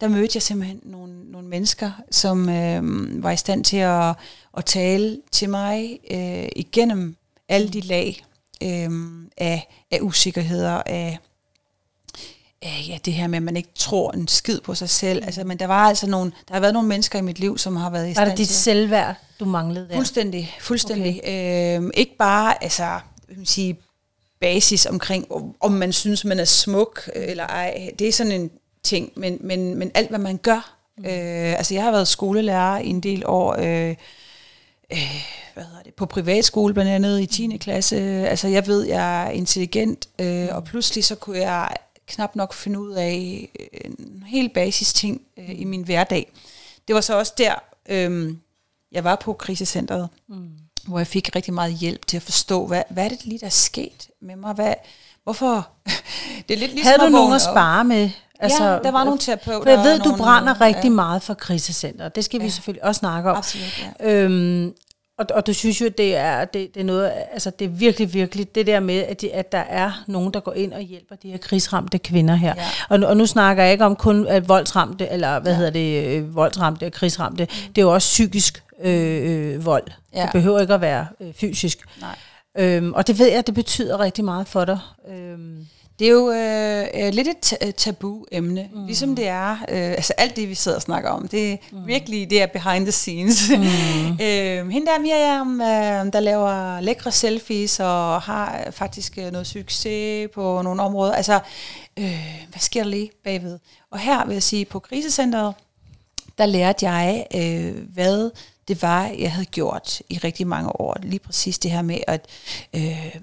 Der mødte jeg simpelthen nogle, nogle mennesker, som øh, var i stand til at, at tale til mig øh, igennem alle de lag øh, af, af usikkerheder, af ja, det her med, at man ikke tror en skid på sig selv. Altså, men der var altså nogle, der har været nogle mennesker i mit liv, som har været i stand Var det dit til, selvværd, du manglede der? Fuldstændig, fuldstændig. Okay. Øhm, ikke bare, altså, vil man sige, basis omkring, om man synes, man er smuk eller ej. Det er sådan en ting, men, men, men alt, hvad man gør. Mm. Øh, altså, jeg har været skolelærer i en del år, øh, øh, hvad hedder det, på privatskole blandt andet i 10. klasse. Altså, jeg ved, jeg er intelligent, øh, og pludselig så kunne jeg knap nok finde ud af øh, en helt basis ting øh, i min hverdag. Det var så også der, øh, jeg var på krisecentret, mm. hvor jeg fik rigtig meget hjælp til at forstå, hvad, hvad er det lige, der er sket med mig? Hvad, hvorfor? det er lidt ligesom Havde du nogen at spare med? Altså, ja, der var nogle terapeuter. For jeg ved, du brænder nogle, rigtig ja. meget for krisecentret. Det skal ja. vi selvfølgelig også snakke om. Absolut, ja. øhm, og, og du synes jo, at det er, det, det er noget, altså det er virkelig, virkelig det der med, at, de, at der er nogen, der går ind og hjælper de her krigsramte kvinder her. Ja. Og, og nu snakker jeg ikke om kun at voldsramte, eller hvad ja. hedder det, øh, voldsramte og krigsramte. Mm. Det er jo også psykisk øh, øh, vold. Ja. Det behøver ikke at være øh, fysisk. Nej. Øhm, og det ved jeg, det betyder rigtig meget for dig. Øhm. Det er jo øh, øh, lidt et tabu-emne, mm. ligesom det er, øh, altså alt det, vi sidder og snakker om, det er mm. virkelig, det er behind the scenes. Mm. øh, hende der Miriam, øh, der laver lækre selfies og har faktisk øh, noget succes på nogle områder, altså øh, hvad sker der lige bagved? Og her vil jeg sige, på krisecenteret, der lærte jeg, øh, hvad det var, jeg havde gjort i rigtig mange år. Lige præcis det her med, at øh,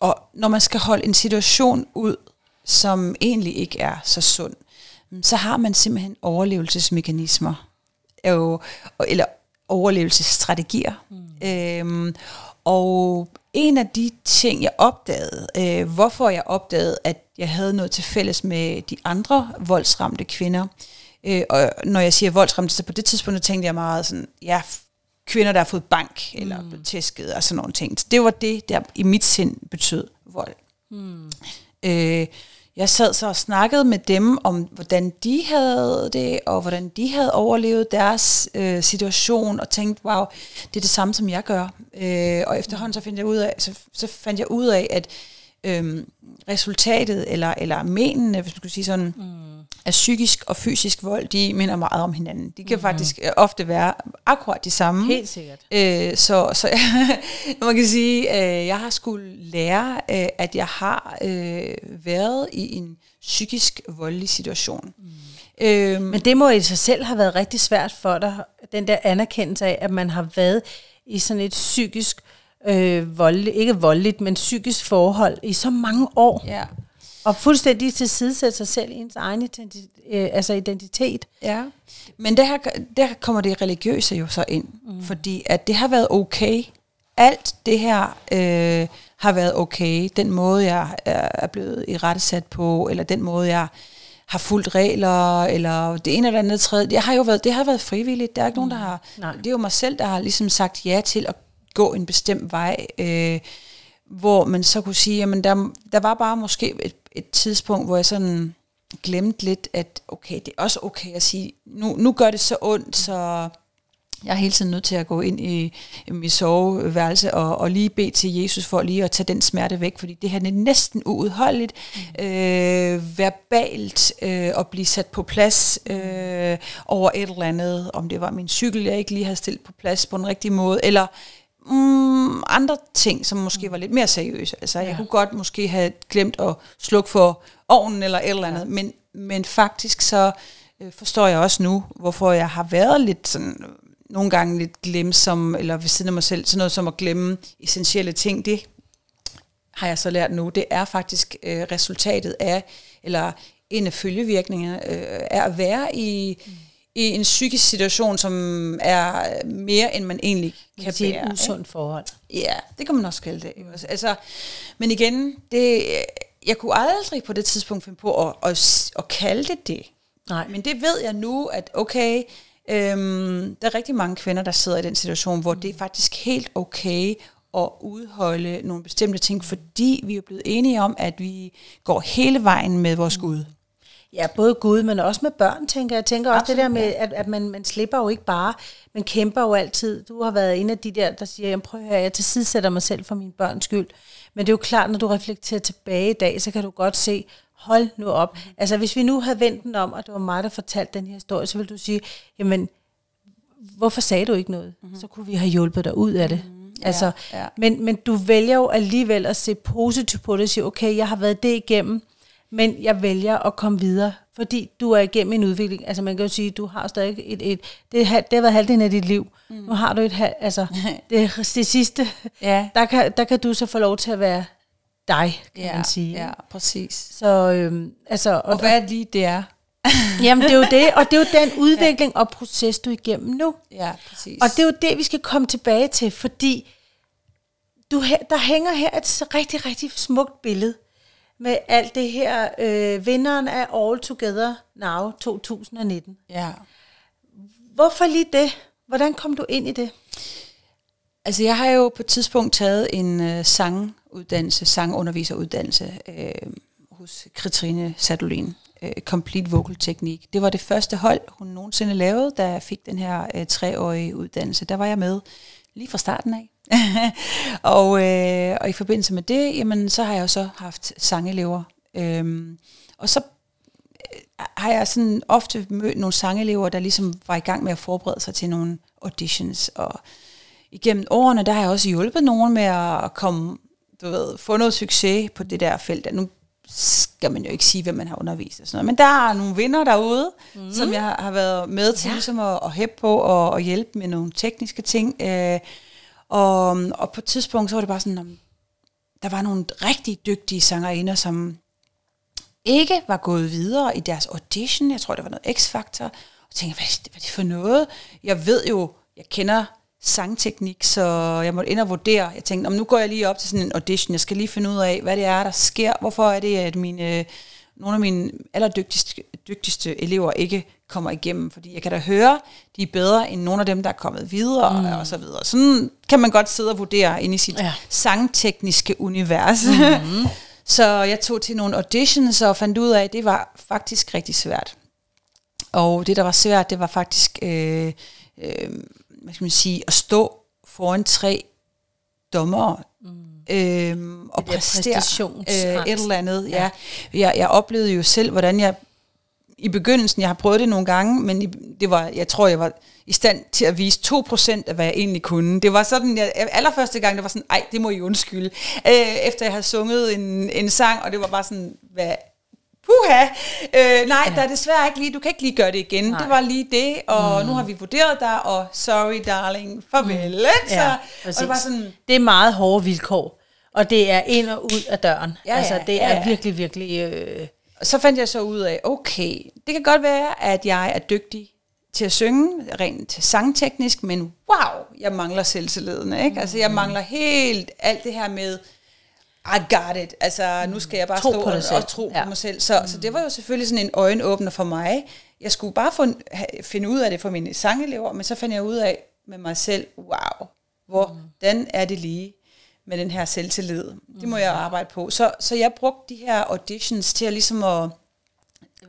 og når man skal holde en situation ud, som egentlig ikke er så sund, så har man simpelthen overlevelsesmekanismer, eller overlevelsesstrategier. Mm. Øhm, og en af de ting, jeg opdagede, øh, hvorfor jeg opdagede, at jeg havde noget til fælles med de andre voldsramte kvinder, øh, og når jeg siger voldsramte, så på det tidspunkt tænkte jeg meget sådan, ja, kvinder, der har fået bank, eller mm. tæsket, og sådan nogle ting. Det var det, der i mit sind betød vold. Mm. Øh, jeg sad så og snakkede med dem om, hvordan de havde det, og hvordan de havde overlevet deres øh, situation, og tænkte, wow, det er det samme, som jeg gør. Øh, og efterhånden så fandt jeg ud af, så, så fandt jeg ud af, at øh, resultatet, eller, eller menene, hvis man skulle sige sådan, mm at psykisk og fysisk vold, de minder meget om hinanden. De kan mm-hmm. faktisk øh, ofte være akkurat de samme. Helt sikkert. Øh, så så man kan sige, at øh, jeg har skulle lære, øh, at jeg har øh, været i en psykisk voldelig situation. Mm. Øhm, Men det må i sig selv have været rigtig svært for dig, den der anerkendelse af, at man har været i sådan et psykisk øh, voldeligt, ikke voldeligt, men psykisk forhold i så mange år. Ja. Og fuldstændig tilsidesætte sig selv i ens egen identitet, øh, altså identitet. Ja, men der, der kommer det religiøse jo så ind, mm. fordi at det har været okay. Alt det her øh, har været okay. Den måde, jeg er blevet i rettesat på, eller den måde, jeg har fulgt regler, eller det ene eller andet tredje. Jeg har jo været, det har været frivilligt. Der er ikke mm. nogen, der har... Nej. Det er jo mig selv, der har ligesom sagt ja til at gå en bestemt vej. Øh, hvor man så kunne sige, jamen der, der var bare måske et, et tidspunkt, hvor jeg sådan glemte lidt, at okay, det er også okay at sige, nu, nu gør det så ondt, så jeg er hele tiden nødt til at gå ind i, i mit soveværelse og, og lige bede til Jesus for lige at tage den smerte væk, fordi det her er næsten uudholdeligt, mm. øh, verbalt øh, at blive sat på plads øh, over et eller andet, om det var min cykel, jeg ikke lige havde stillet på plads på den rigtige måde, eller mm, andre ting, som måske var lidt mere seriøse. Altså, ja. jeg kunne godt måske have glemt at slukke for ovnen eller et eller andet, ja. men, men faktisk så øh, forstår jeg også nu, hvorfor jeg har været lidt sådan, nogle gange lidt glemsom, eller ved siden af mig selv, sådan noget som at glemme essentielle ting, det har jeg så lært nu, det er faktisk øh, resultatet af, eller en af følgevirkningerne, øh, er at være i... Mm i en psykisk situation, som er mere, end man egentlig kan. Det er et usundt forhold. Ja, det kan man også kalde det. Altså, men igen, det, jeg kunne aldrig på det tidspunkt finde på at, at, at kalde det det. Nej. Men det ved jeg nu, at okay, øhm, der er rigtig mange kvinder, der sidder i den situation, hvor det er faktisk helt okay at udholde nogle bestemte ting, fordi vi er blevet enige om, at vi går hele vejen med vores Gud. Ja, både Gud, men også med børn, tænker jeg. Jeg tænker også Absolut, det der med, at, at man, man slipper jo ikke bare, man kæmper jo altid. Du har været en af de der, der siger, jeg prøver at høre, jeg tilsidesætter mig selv for min børns skyld. Men det er jo klart, når du reflekterer tilbage i dag, så kan du godt se, hold nu op. Mm. Altså hvis vi nu havde vendt den om, og det var mig, der fortalte den her historie, så vil du sige, jamen, hvorfor sagde du ikke noget? Mm-hmm. Så kunne vi have hjulpet dig ud af det. Mm-hmm. Altså, ja, ja. Men, men du vælger jo alligevel at se positivt på det og sige, okay, jeg har været det igennem, men jeg vælger at komme videre, fordi du er igennem en udvikling. Altså man kan jo sige, du har stadig et, et det, har, det har været halvdelen af dit liv. Mm. Nu har du et altså det, det sidste, ja. der, kan, der kan du så få lov til at være dig, kan ja, man sige. Ja, præcis. Så, øhm, altså, og, og hvad lige det er? Jamen det er jo det, og det er jo den udvikling ja. og proces, du er igennem nu. Ja, præcis. Og det er jo det, vi skal komme tilbage til, fordi du, der hænger her et rigtig, rigtig smukt billede med alt det her. Øh, vinderen af All Together Now 2019. Ja. Hvorfor lige det? Hvordan kom du ind i det? Altså, jeg har jo på et tidspunkt taget en øh, sanguddannelse, sangunderviseruddannelse øh, hos Katrine Sadolin. Øh, Complete Vocal Technique. Det var det første hold, hun nogensinde lavede, da jeg fik den her øh, treårige uddannelse. Der var jeg med lige fra starten af. og, øh, og i forbindelse med det, jamen, så har jeg jo så haft sangelever. Øhm, og så øh, har jeg sådan ofte mødt nogle sangelever, der ligesom var i gang med at forberede sig til nogle auditions. Og igennem årene, der har jeg også hjulpet nogen med at komme, du ved, få noget succes på det der felt. Nu skal man jo ikke sige, hvem man har undervist og sådan noget. Men der er nogle vinder derude, mm. som jeg har, har været med til ja. ligesom at, at hæppe på og, og hjælpe med nogle tekniske ting. Øh, og, øhm, og på et tidspunkt, så var det bare sådan, om, der var nogle rigtig dygtige sangerinder, som ikke var gået videre i deres audition. Jeg tror, det var noget X-Factor. Og tænkte, hvad, hvad er det for noget? Jeg ved jo, jeg kender sangteknik, så jeg måtte ind og vurdere. Jeg tænkte, om nu går jeg lige op til sådan en audition. Jeg skal lige finde ud af, hvad det er, der sker. Hvorfor er det, at mine, øh, nogle af mine allerdygtigste dygtigste elever ikke kommer igennem? Fordi jeg kan da høre, de er bedre end nogle af dem, der er kommet videre, mm. og så videre. Sådan kan man godt sidde og vurdere ind i sit ja. sangtekniske univers. Mm-hmm. så jeg tog til nogle auditions og fandt ud af, at det var faktisk rigtig svært. Og det, der var svært, det var faktisk... Øh, øh, hvad skal man sige, at stå foran tre dommere mm. øhm, og præstere øh, et eller andet. Ja. Ja. Jeg, jeg oplevede jo selv, hvordan jeg i begyndelsen, jeg har prøvet det nogle gange, men det var, jeg tror, jeg var i stand til at vise 2% af, hvad jeg egentlig kunne. Det var sådan, jeg, allerførste gang, det var sådan, ej, det må I undskylde. Øh, efter jeg havde sunget en, en sang, og det var bare sådan, hvad puha, øh, nej, ja. der er desværre ikke lige, du kan ikke lige gøre det igen. Nej. Det var lige det, og mm. nu har vi vurderet dig, og sorry darling, farvel. Mm. Så, ja, og det, var sådan, det er meget hårde vilkår, og det er ind og ud af døren. Ja, altså, det er ja, ja. virkelig, virkelig... Øh... Så fandt jeg så ud af, okay, det kan godt være, at jeg er dygtig til at synge, rent sangteknisk, men wow, jeg mangler selvtilliden. Ikke? Mm. Altså, jeg mangler helt alt det her med i got it. Altså, nu skal jeg bare tro stå og, og tro ja. på mig selv. Så, mm. så det var jo selvfølgelig sådan en øjenåbner for mig. Jeg skulle bare få, finde ud af det for mine sangelever, men så fandt jeg ud af med mig selv, wow, hvordan mm. er det lige med den her selvtillid? Det må jeg arbejde på. Så, så jeg brugte de her auditions til at ligesom at,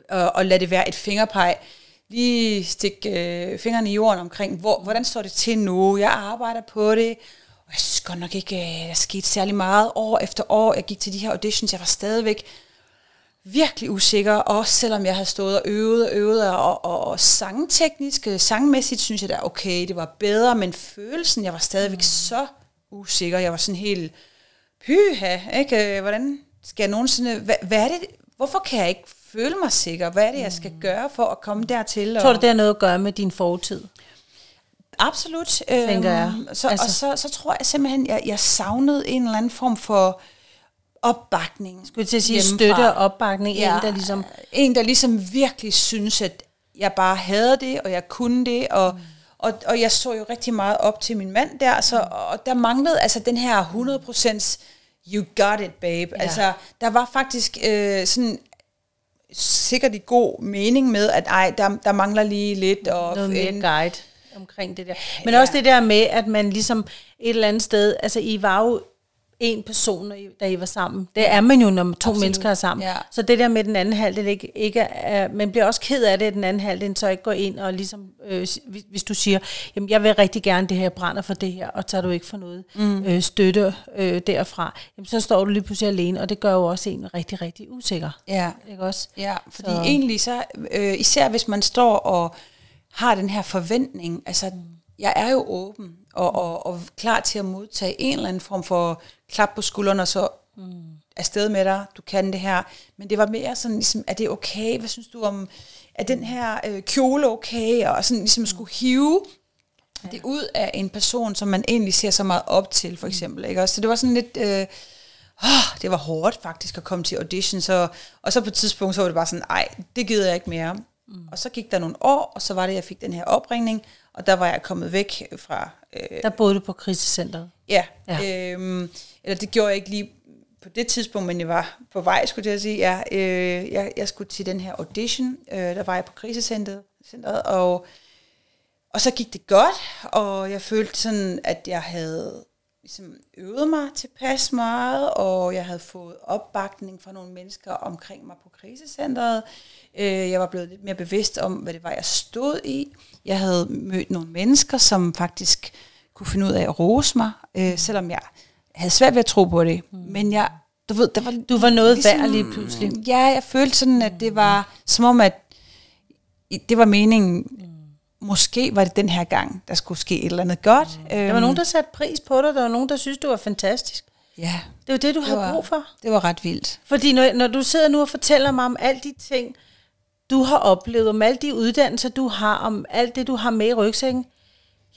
at, at lade det være et fingerpeg. Lige stikke øh, fingrene i jorden omkring, hvor, hvordan står det til nu? Jeg arbejder på det jeg synes godt nok ikke, øh, der skete særlig meget år efter år. Jeg gik til de her auditions, jeg var stadigvæk virkelig usikker, også selvom jeg havde stået og øvet og øvet, og, og, og sangteknisk, øh, sangmæssigt synes jeg da, okay, det var bedre, men følelsen, jeg var stadigvæk mm. så usikker. Jeg var sådan helt, pyha, ikke? Øh, hvordan skal jeg nogensinde, hvad, hvad er det, hvorfor kan jeg ikke føle mig sikker? Hvad er det, jeg skal mm. gøre for at komme dertil? Tror du, det har noget at gøre med din fortid? Absolut. Tænker jeg. Øhm, så, altså. Og så, så tror jeg simpelthen, jeg, jeg savnede en eller anden form for opbakning. Skulle jeg til at sige hjemmefra. støtte og opbakning? Ja, en, der ligesom... en, der ligesom virkelig synes, at jeg bare havde det, og jeg kunne det, og, mm. Og, og jeg så jo rigtig meget op til min mand der, så, og der manglede altså den her 100% you got it, babe. Ja. Altså, der var faktisk øh, sådan sikkert i god mening med, at ej, der, der mangler lige lidt. Og Noget mere guide omkring det der. Men ja. også det der med, at man ligesom et eller andet sted, altså I var jo en person, da I var sammen. Det er man jo, når to Absolut. mennesker er sammen. Ja. Så det der med den anden halvdel ikke, ikke er, man bliver også ked af det, at den anden halvdel så ikke går ind og ligesom, øh, hvis du siger, jamen jeg vil rigtig gerne det her, jeg brænder for det her, og tager du ikke for noget mm. øh, støtte øh, derfra, jamen så står du lige pludselig alene, og det gør jo også en rigtig, rigtig usikker. Ja, ikke også? ja fordi så. egentlig så, øh, især hvis man står og har den her forventning, altså jeg er jo åben og, og, og klar til at modtage en eller anden form for klap på skuldrene, og så mm. afsted med dig, du kan det her. Men det var mere sådan, ligesom, er det okay? Hvad synes du om, er den her øh, kjole okay? Og sådan ligesom skulle hive ja. det ud af en person, som man egentlig ser så meget op til, for eksempel. Ikke? Så det var sådan lidt... Øh, oh, det var hårdt faktisk at komme til audition, så, og så på et tidspunkt, så var det bare sådan, nej, det gider jeg ikke mere. Mm. Og så gik der nogle år, og så var det, jeg fik den her opringning, og der var jeg kommet væk fra... Øh, der boede du på krisecenteret? Ja, ja. Øhm, eller det gjorde jeg ikke lige på det tidspunkt, men jeg var på vej, skulle jeg sige. Ja, øh, jeg, jeg skulle til den her audition, øh, der var jeg på krisecenteret, centret, og, og så gik det godt, og jeg følte sådan, at jeg havde ligesom øvet mig tilpas meget, og jeg havde fået opbakning fra nogle mennesker omkring mig på krisecentret. Øh, jeg var blevet lidt mere bevidst om, hvad det var, jeg stod i. Jeg havde mødt nogle mennesker, som faktisk kunne finde ud af at rose mig, øh, selvom jeg havde svært ved at tro på det. Mm. Men jeg, du ved, der var... Du var noget ligesom, værd lige pludselig. Ja, jeg følte sådan, at det var som om, at det var meningen, mm. Måske var det den her gang, der skulle ske et eller andet godt. Mm. Øhm, der var nogen, der satte pris på dig, der var nogen, der synes, du var fantastisk. Ja, Det jo det, du har var- brug for. det var ret vildt. Fordi når, når du sidder nu og fortæller mig om alle de ting, du har oplevet, om alle de uddannelser, du har, om alt det, du har med i rygsækken,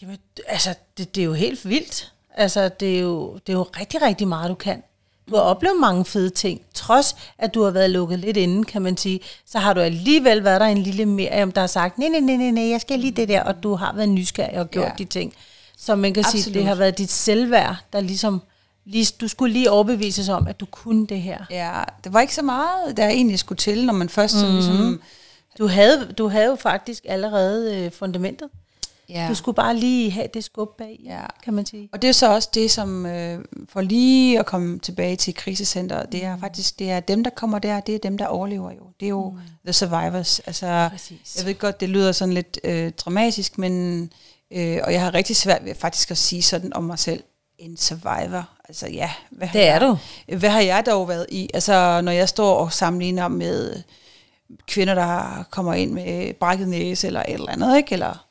jamen, altså, det, det er jo helt vildt. Altså, det er, jo, det er jo rigtig, rigtig meget, du kan. Du har oplevet mange fede ting. Trods at du har været lukket lidt inden, kan man sige, så har du alligevel været der en lille Miriam, der har sagt, nej, nej, nej, nej, nej, jeg skal lige det der, og du har været nysgerrig og gjort Ja. de ting. Så man kan sige, Absolut. det har været dit selvværd, der ligesom, lige, du skulle lige overbevises om, at du kunne det her. Ja, det var ikke så meget, der egentlig skulle til, når man først sådan ligesom... Du havde, du havde jo faktisk allerede øh, fundamentet. Ja. Du skulle bare lige have det skub bag, Ja. kan man sige. Og det er så også det, som øh, for lige at komme tilbage til krisecenteret, det er faktisk, det er dem, der kommer der, det er dem, der overlever jo. Det er jo mm. the survivors. Altså, Præcis. jeg ved godt, det lyder sådan lidt øh, dramatisk, men, øh, og jeg har rigtig svært ved faktisk at sige sådan om mig selv, en survivor. Altså ja, hvad Det er jeg, du. Hvad har jeg dog været i? Altså, når jeg står og sammenligner med kvinder, der kommer ind med brækket næse eller et eller andet, ikke? Eller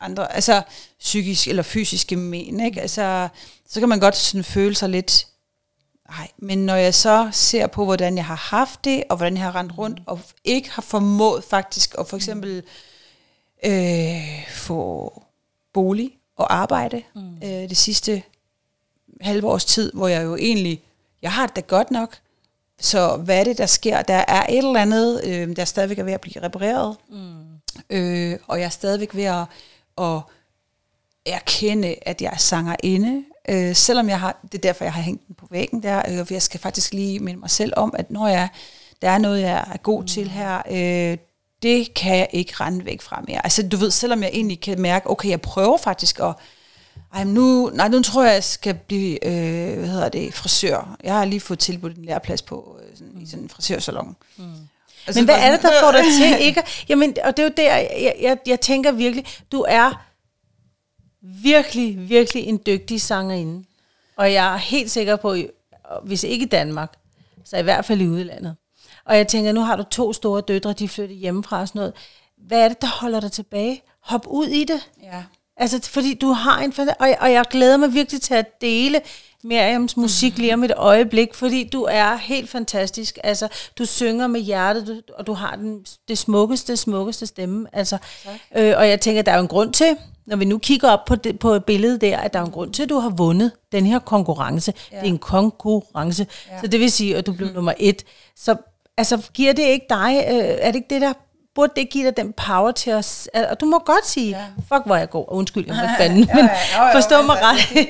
andre, altså psykisk eller fysiske men, ikke? Altså, så kan man godt sådan føle sig lidt, nej, men når jeg så ser på, hvordan jeg har haft det, og hvordan jeg har rendt rundt, og ikke har formået faktisk at for eksempel øh, få bolig og arbejde mm. øh, det sidste halve års tid, hvor jeg jo egentlig, jeg har det da godt nok, så hvad er det, der sker? Der er et eller andet, øh, der stadigvæk er ved at blive repareret, mm. øh, og jeg er stadigvæk ved at, at erkende, at jeg er sangerinde, øh, selvom jeg har, det er derfor, jeg har hængt den på væggen der, øh, for jeg skal faktisk lige minde mig selv om, at når jeg, der er noget, jeg er god mm. til her, øh, det kan jeg ikke rende væk fra mere. Altså du ved, selvom jeg egentlig kan mærke, okay, jeg prøver faktisk at, ej, nu, nej, nu tror jeg, jeg skal blive, øh, hvad hedder det, frisør. Jeg har lige fået tilbudt en læreplads på øh, sådan, i sådan en frisørsalon. Mm. Altså, Men hvad er det, der får dig til ikke? Jamen, og det er jo der, jeg, jeg, jeg tænker virkelig, du er virkelig, virkelig en dygtig sangerinde. Og jeg er helt sikker på, hvis ikke i Danmark, så i hvert fald i udlandet. Og jeg tænker, nu har du to store døtre, de flytter hjemmefra og sådan noget. Hvad er det, der holder dig tilbage? Hop ud i det. Ja. Altså, fordi du har en... Og og jeg glæder mig virkelig til at dele Miriams musik lige om et øjeblik, fordi du er helt fantastisk. Altså, du synger med hjertet, du, og du har den, det smukkeste, smukkeste stemme. Altså, øh, og jeg tænker, der er jo en grund til, når vi nu kigger op på, det, på billedet der, at der er en grund til, at du har vundet den her konkurrence. Ja. Det er en konkurrence. Ja. Så det vil sige, at du blev mm. nummer et. Så altså, giver det ikke dig... Øh, er det ikke det, der burde det give dig den power til at... Og du må godt sige, ja. fuck, hvor er jeg god. Undskyld, jeg må bande, Ja, men ja, jo, jo, forstå mig altså, ret.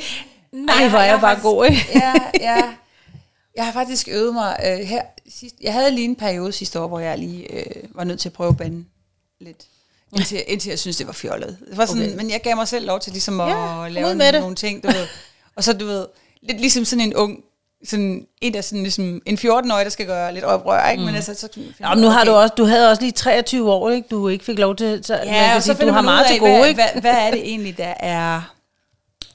Nej, hvor er jeg bare god, ikke? ja, ja. Jeg har faktisk øvet mig øh, her sidst. Jeg havde lige en periode sidste år, hvor jeg lige øh, var nødt til at prøve at bande lidt. Indtil, indtil jeg synes det var fjollet. Det var sådan, Okay. okay. Men jeg gav mig selv lov til ligesom at Ja, lave med det. nogle ting. Du ved. Og så, du ved, lidt ligesom sådan en ung, sådan en, der sådan ligesom, en 14-årig, der skal gøre lidt oprør, ikke? Mm. Men altså, så, Nå, men nu har du også, du havde også lige 23 år, ikke? Du ikke fik lov til, så man Ja, kan og så sige, du har man meget af, til gode, hvad, ikke? Hvad, hvad er det egentlig, der er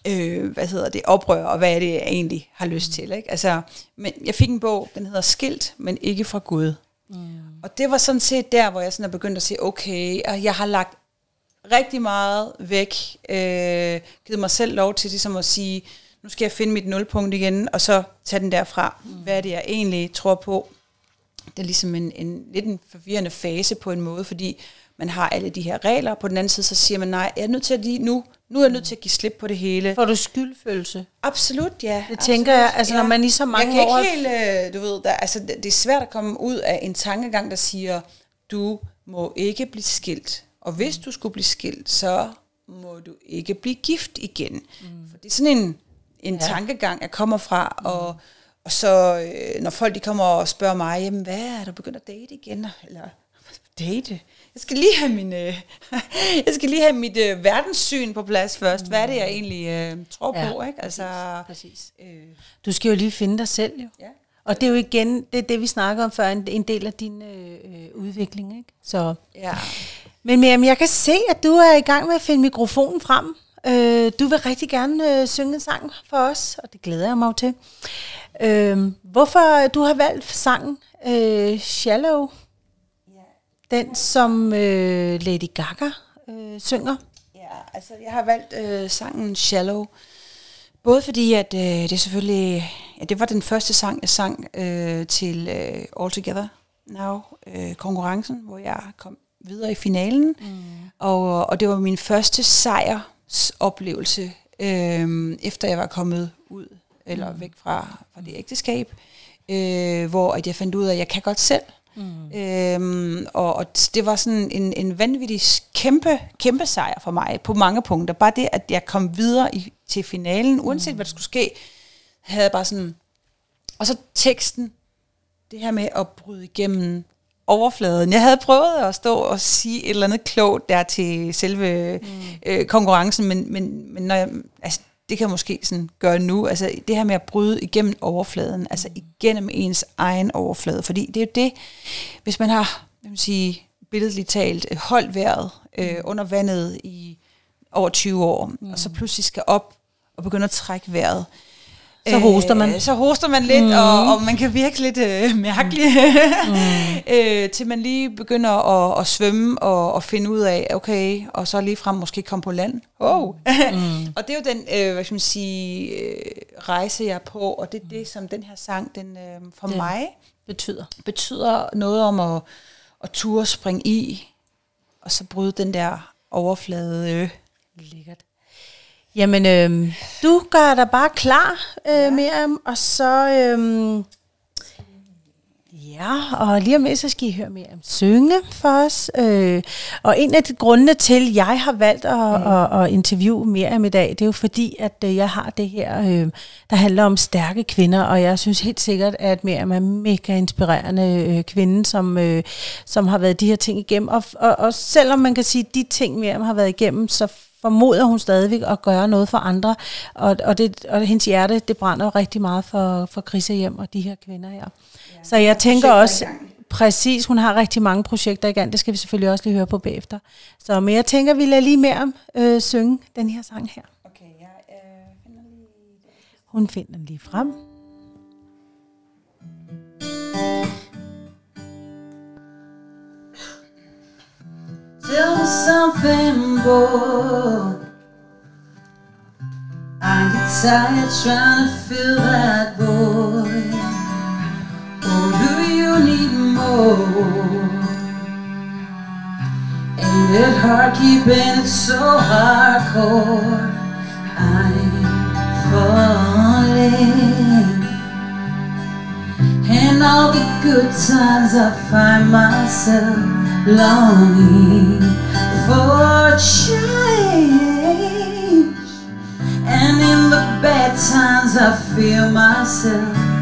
øh, hvad hedder det, oprør, og hvad er det, jeg egentlig har lyst til. Ikke? Altså, men jeg fik en bog, den hedder Skilt, men ikke fra Gud. Mm. Og det var sådan set der, hvor jeg sådan er begyndt at sige, okay, og jeg har lagt rigtig meget væk, øh, givet mig selv lov til ligesom at sige, nu skal jeg finde mit nulpunkt igen, og så tage den derfra. Mm. Hvad er det, jeg egentlig tror på? Det er ligesom en, en lidt en forvirrende fase på en måde, fordi man har alle de her regler, på den anden side, så siger man, nej, jeg er nødt til at lige nu, nu er jeg nødt til at give slip på det hele. Får du skyldfølelse? Absolut, ja. Det absolut, tænker jeg, altså, når man i så mange jeg kan år- ikke helt, øh, du ved, der, altså, det det er svært at komme ud af en tankegang, der siger, du må ikke blive skilt. Og hvis du skulle blive skilt, så må du ikke blive gift igen. Mm. For det er sådan en, en ja. tankegang, jeg kommer fra, mm. og, og så øh, når folk de kommer og spørger mig, jamen hvad er du begyndt at date igen? Eller date? Jeg skal lige have min, øh, jeg skal lige have mit øh, verdenssyn på plads først. Hvad er det, jeg egentlig øh, tror Ja, på? Ikke? Altså, præcis. Øh, Du skal jo lige finde dig selv, jo. Ja. Og det er jo igen, det er det, vi snakker om før, en, en del af din øh, øh, udvikling, ikke? Så... ja. Men Miriam, jeg kan se, at du er i gang med at finde mikrofonen frem. Øh, du vil rigtig gerne øh, synge en sang for os, og det glæder jeg mig jo til. Øh, hvorfor du har valgt sangen øh, Shallow? Den, som øh, Lady Gaga øh, synger. Ja, altså jeg har valgt øh, sangen Shallow, Både fordi, at øh, det selvfølgelig, ja, det var den første sang, jeg sang øh, til øh, All Together Now, øh, konkurrencen, hvor jeg kom videre i finalen. Mm. Og, og det var min første sejrsoplevelse, øh, efter jeg var kommet ud, eller mm. væk fra, fra det ægteskab, øh, hvor at jeg fandt ud af, at jeg kan godt selv. Mm. Øhm, og, og det var sådan en, en vanvittig kæmpe, kæmpe sejr for mig på mange punkter. Bare det, at jeg kom videre i, til finalen, uanset mm. hvad der skulle ske, havde jeg bare sådan... Og så teksten, det her med at bryde igennem overfladen. Jeg havde prøvet at stå og sige et eller andet klogt der til selve mm. øh, konkurrencen, men, men, men når jeg, altså, det kan jeg måske sådan gøre nu. Altså det her med at bryde igennem overfladen, altså igennem ens egen overflade. Fordi det er jo det, hvis man har, jeg vil sige, billedligt talt, holdt vejret øh, under vandet i over 20 år, mm. og så pludselig skal op og begynde at trække vejret. Så hoster man. Øh, så hoster man lidt, mm. og, og man kan virke lidt øh, mærkelig, mm. øh, til man lige begynder at, at svømme og, og finde ud af, okay, og så lige frem måske komme på land. Oh. Mm. og det er jo den, øh, hvad skal man sige, øh, rejse jeg er på, og det er det, som den her sang, den øh, for det mig betyder. betyder noget om at, at ture springe i, og så bryde den der overflade. Øh. Lækkert. Jamen, øh, du gør dig bare klar, øh, ja. Miriam, og så... Øh, ja, og lige om lidt, så skal I høre Miriam synge for os. Øh, og en af de grundene til, at jeg har valgt at, mm. at, at interviewe Miriam i dag, det er jo fordi, at øh, jeg har det her, øh, der handler om stærke kvinder, og jeg synes helt sikkert, at Miriam er mega inspirerende øh, kvinde, som, øh, som har været de her ting igennem. Og, og, og selvom man kan sige, at de ting, Miriam har været igennem, så formoder hun stadigvæk at gøre noget for andre, og, og, det, og hendes hjerte, det brænder rigtig meget for, for Chris hjem og de her kvinder her. Ja, så jeg tænker også, præcis, hun har rigtig mange projekter i gang, det skal vi selvfølgelig også lige høre på bagefter. Så, men jeg tænker, vi lader lige mere øh, synge den her sang her. Okay, jeg øh, finder lige... Hun finder den lige frem. Tell me something, boy. I get tired trying to fill that void. Or oh, do you need more? Ain't it hard keeping it so hardcore? I'm falling. And all the good times I find myself longing for change. And in the bad times, I feel myself.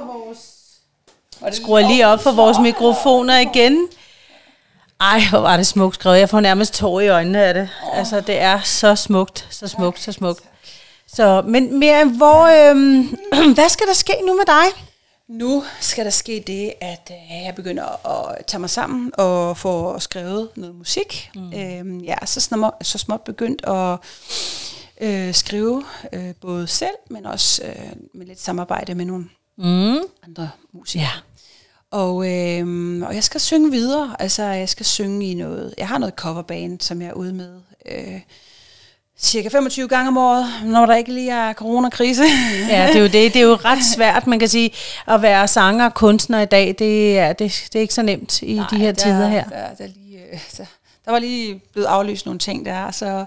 For vores... Skruer jeg lige op for vores mikrofoner igen. Ej, hvor var det smukt skrevet. Jeg får nærmest tår i øjnene af det. Altså, det er så smukt, så smukt, så smukt. Så, men mere, hvor, øhm, hvad skal der ske nu med dig? Nu skal der ske det, at øh, jeg begynder at tage mig sammen og få skrevet noget musik. Mm. Øhm, jeg er så småt, så småt begyndt at øh, skrive øh, både selv, men også øh, med lidt samarbejde med nogle mm. andre musikere. Ja. Og, øh, og jeg skal synge videre. Altså, jeg skal synge i noget... Jeg har noget coverband, som jeg er ude med... Øh, cirka 25 gange om året, når der ikke lige er coronakrise. ja, det er jo det. Det er jo ret svært, man kan sige, at være sanger og kunstner i dag. Det er, det, det er ikke så nemt i Nej, de her der, tider her. Der, der, lige, øh, der, der var lige blevet aflyst nogle ting der. Så,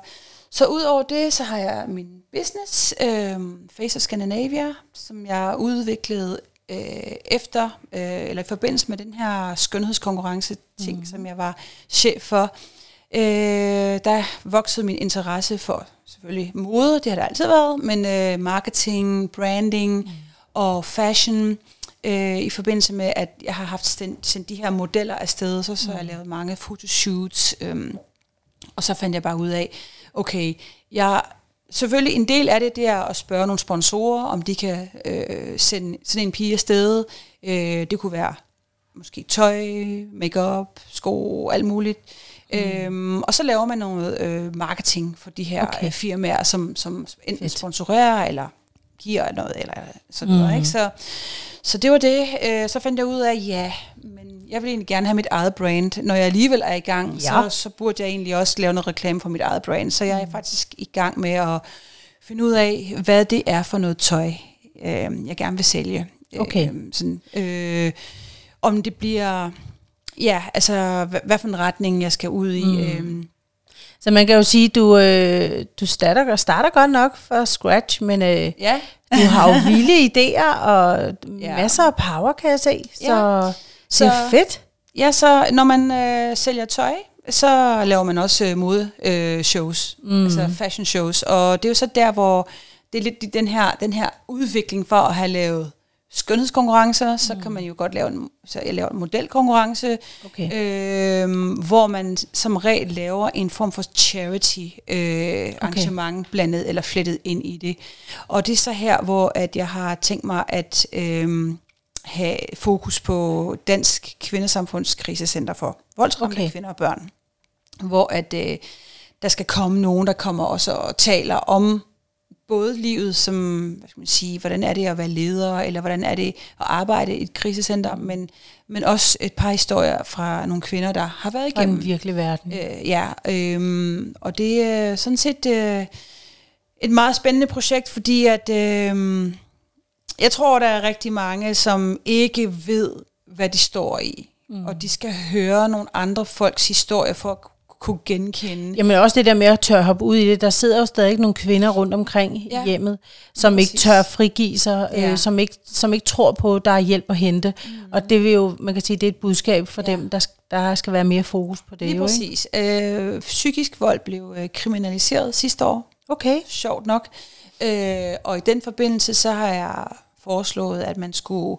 så ud over det, så har jeg min business, øh, Face of Scandinavia, som jeg udviklede øh, efter, øh, eller i forbindelse med den her skønhedskonkurrence ting, mm. som jeg var chef for øh, der voksede min interesse for selvfølgelig mode, det har det altid været, men øh, marketing, branding mm. og fashion, øh, i forbindelse med, at jeg har haft sendt, sendt de her modeller afsted, så, så mm. har jeg lavet mange fotoshoots, øh, og så fandt jeg bare ud af, okay, jeg selvfølgelig en del af det, det er at spørge nogle sponsorer, om de kan øh, sende sådan en pige afsted. Øh, det kunne være måske tøj, makeup, sko, alt muligt. Mm. Øhm, og så laver man noget øh, marketing for de her okay. Øh, firmaer, som, som enten Fedt. sponsorerer eller giver noget, eller sådan mm. noget. Ikke? Så, så det var det. Øh, så fandt jeg ud af, ja, men jeg vil egentlig gerne have mit eget brand. Når jeg alligevel er i gang, ja. så, så burde jeg egentlig også lave noget reklame for mit eget brand. Så jeg er mm. faktisk i gang med at finde ud af, hvad det er for noget tøj, øh, jeg gerne vil sælge. Okay. Øh, sådan, øh, om det bliver ja, altså hvad, hvad for en retning jeg skal ud i. Mm. Øhm. Så man kan jo sige, du øh, du starter, starter godt nok for scratch, men øh, ja. du har jo vilde idéer og ja. masser af power, kan jeg se. Så, ja. Så det er fedt. Ja, så når man øh, sælger tøj, så laver man også øh, mode øh, shows, mm. altså fashion shows, og det er jo så der, hvor det er lidt den her, den her udvikling for at have lavet skønhedskonkurrencer, så mm. kan man jo godt lave en, så jeg laver en modelkonkurrence, okay. øh, hvor man som regel laver en form for charity øh, arrangement okay. blandet eller flettet ind i det. Og det er så her, hvor at jeg har tænkt mig at øh, have fokus på Dansk Kvindesamfunds krisecenter for voldsramte okay. kvinder og børn, hvor at øh, der skal komme nogen, der kommer også og taler om både livet som, hvad skal man sige, hvordan er det at være leder, eller hvordan er det at arbejde i et krisecenter, men, men også et par historier fra nogle kvinder, der har været igennem. Fra virkelig verden. Øh, ja, øh, og det er sådan set øh, et meget spændende projekt, fordi at øh, jeg tror, der er rigtig mange, som ikke ved, hvad de står i. Mm. Og de skal høre nogle andre folks historier for at kunne genkende. Jamen også det der med at tør hoppe ud i det. Der sidder jo stadig nogle kvinder rundt omkring ja. hjemmet, som Præcis. ikke tør frigive sig, øh, ja. øh, som, ikke, som ikke tror på, at der er hjælp at hente. Mm. Og det vil jo, man kan sige, det er et budskab for ja. dem, der, der skal være mere fokus på det. Lige jo, præcis. Øh, psykisk vold blev øh, kriminaliseret sidste år. Okay. Sjovt nok. Øh, og i den forbindelse, så har jeg foreslået, at man skulle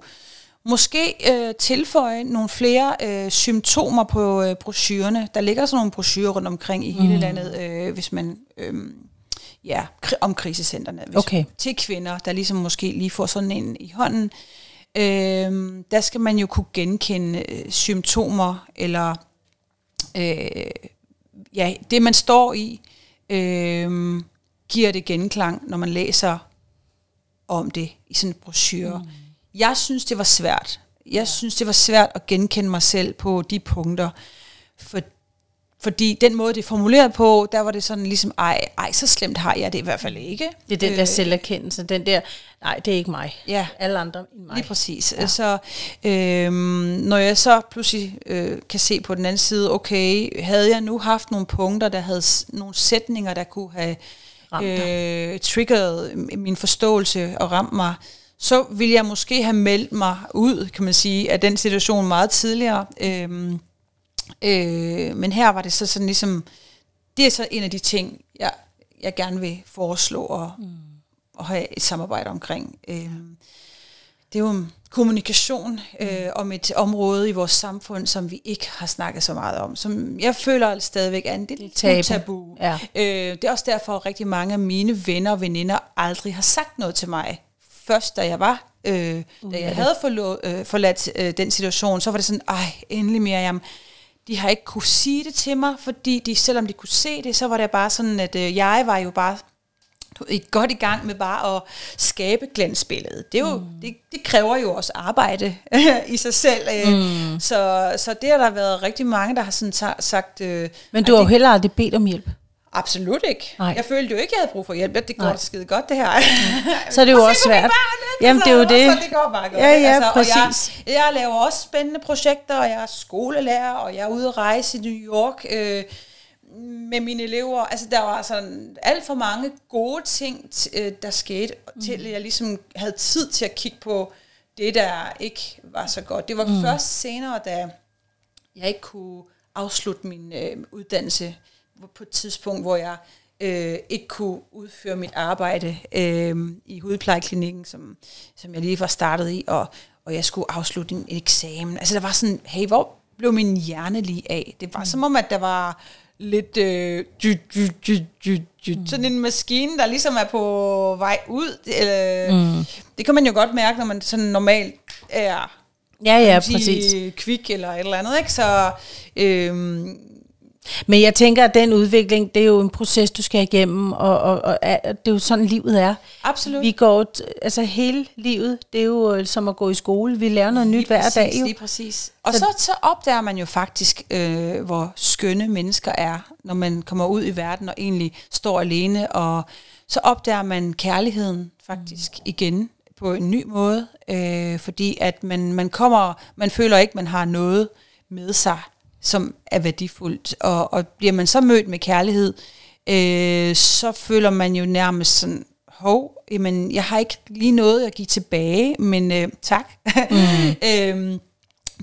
Måske øh, tilføje nogle flere øh, symptomer på øh, brochurerne. Der ligger sådan nogle brochurer rundt omkring i hele mm. landet, øh, hvis man... Øh, ja, om krisecenterne. Hvis, okay. Til kvinder, der ligesom måske lige får sådan en i hånden. Øh, der skal man jo kunne genkende øh, symptomer, eller øh, ja, det man står i, øh, giver det genklang, når man læser om det i sådan en brochure. Mm. Jeg synes, det var svært. Jeg ja. synes, det var svært at genkende mig selv på de punkter. For, fordi den måde, det er formuleret på, der var det sådan ligesom, ej, ej, så slemt har jeg det i hvert fald ikke. Det er den der øh, selverkendelse, den der, nej, det er ikke mig. Ja. Alle andre end mig. Lige præcis. Ja. Så øh, når jeg så pludselig øh, kan se på den anden side, okay, havde jeg nu haft nogle punkter, der havde nogle sætninger, der kunne have øh, triggeret min forståelse og ramt mig, så ville jeg måske have meldt mig ud, kan man sige, af den situation meget tidligere. Øhm, øh, men her var det så sådan ligesom, det er så en af de ting, jeg, jeg gerne vil foreslå og, mm. og have et samarbejde omkring. Øhm, det er jo kommunikation øh, om et område i vores samfund, som vi ikke har snakket så meget om, som jeg føler stadigvæk er en lille tabu. tabu. Ja. Øh, det er også derfor, at rigtig mange af mine venner og veninder aldrig har sagt noget til mig. Først da jeg var, øh, da jeg havde forlo- øh, forladt øh, den situation, så var det sådan, ej, endelig Miriam, de har ikke kunne sige det til mig, fordi de, selvom de kunne se det, så var det bare sådan, at øh, jeg var jo bare godt i gang med bare at skabe glansbilledet. Det, er jo, mm. det, det kræver jo også arbejde i sig selv. Øh. Mm. Så, så det har der været rigtig mange, der har sådan sagt... Øh, Men "Ej, du har jo det, heller aldrig bedt om hjælp. Absolut ikke. Nej. Jeg følte jo ikke, jeg havde brug for hjælp. Det går Nej. skide godt, det her. Så er det jo at også svært. Børn, Jamen, det er jo det. Så det går bare godt. Ja, ja, jeg, præcis. jeg laver også spændende projekter, og jeg er skolelærer, og jeg er ude at rejse i New York øh, med mine elever. Altså, der var sådan alt for mange gode ting, øh, der skete, til at jeg ligesom havde tid til at kigge på det, der ikke var så godt. Det var mm. først senere, da jeg ikke kunne afslutte min øh, uddannelse på et tidspunkt, hvor jeg øh, ikke kunne udføre mit arbejde øh, i hudplejeklinikken, som, som jeg lige var startet i, og, og jeg skulle afslutte en eksamen. Altså der var sådan, hey, hvor blev min hjerne lige af? Det var mm. som om, at der var lidt øh, dyt, dyt, dyt, dyt, dyt. Mm. sådan en maskine, der ligesom er på vej ud. Eller, mm. Det kan man jo godt mærke, når man sådan normalt er Ja, ja, sige, præcis. kvik eller et eller andet, ikke? Så øhm, Men jeg tænker, at den udvikling, det er jo en proces, du skal igennem, og, og, og det er jo sådan, livet er. absolut. Vi går, altså hele livet, det er jo øh, som at gå i skole. Vi lærer noget nyt hver præcis, dag jo. Lige præcis. Og så, så opdager man jo faktisk, øh, hvor skønne mennesker er, når man kommer ud i verden og egentlig står alene, og så opdager man kærligheden faktisk mm. igen på en ny måde, øh, fordi at man, man kommer, man føler ikke, man har noget med sig, som er værdifuldt, og, og bliver man så mødt med kærlighed, øh, så føler man jo nærmest sådan, hov, jamen, jeg har ikke lige noget at give tilbage, men øh, tak. Mm. øhm,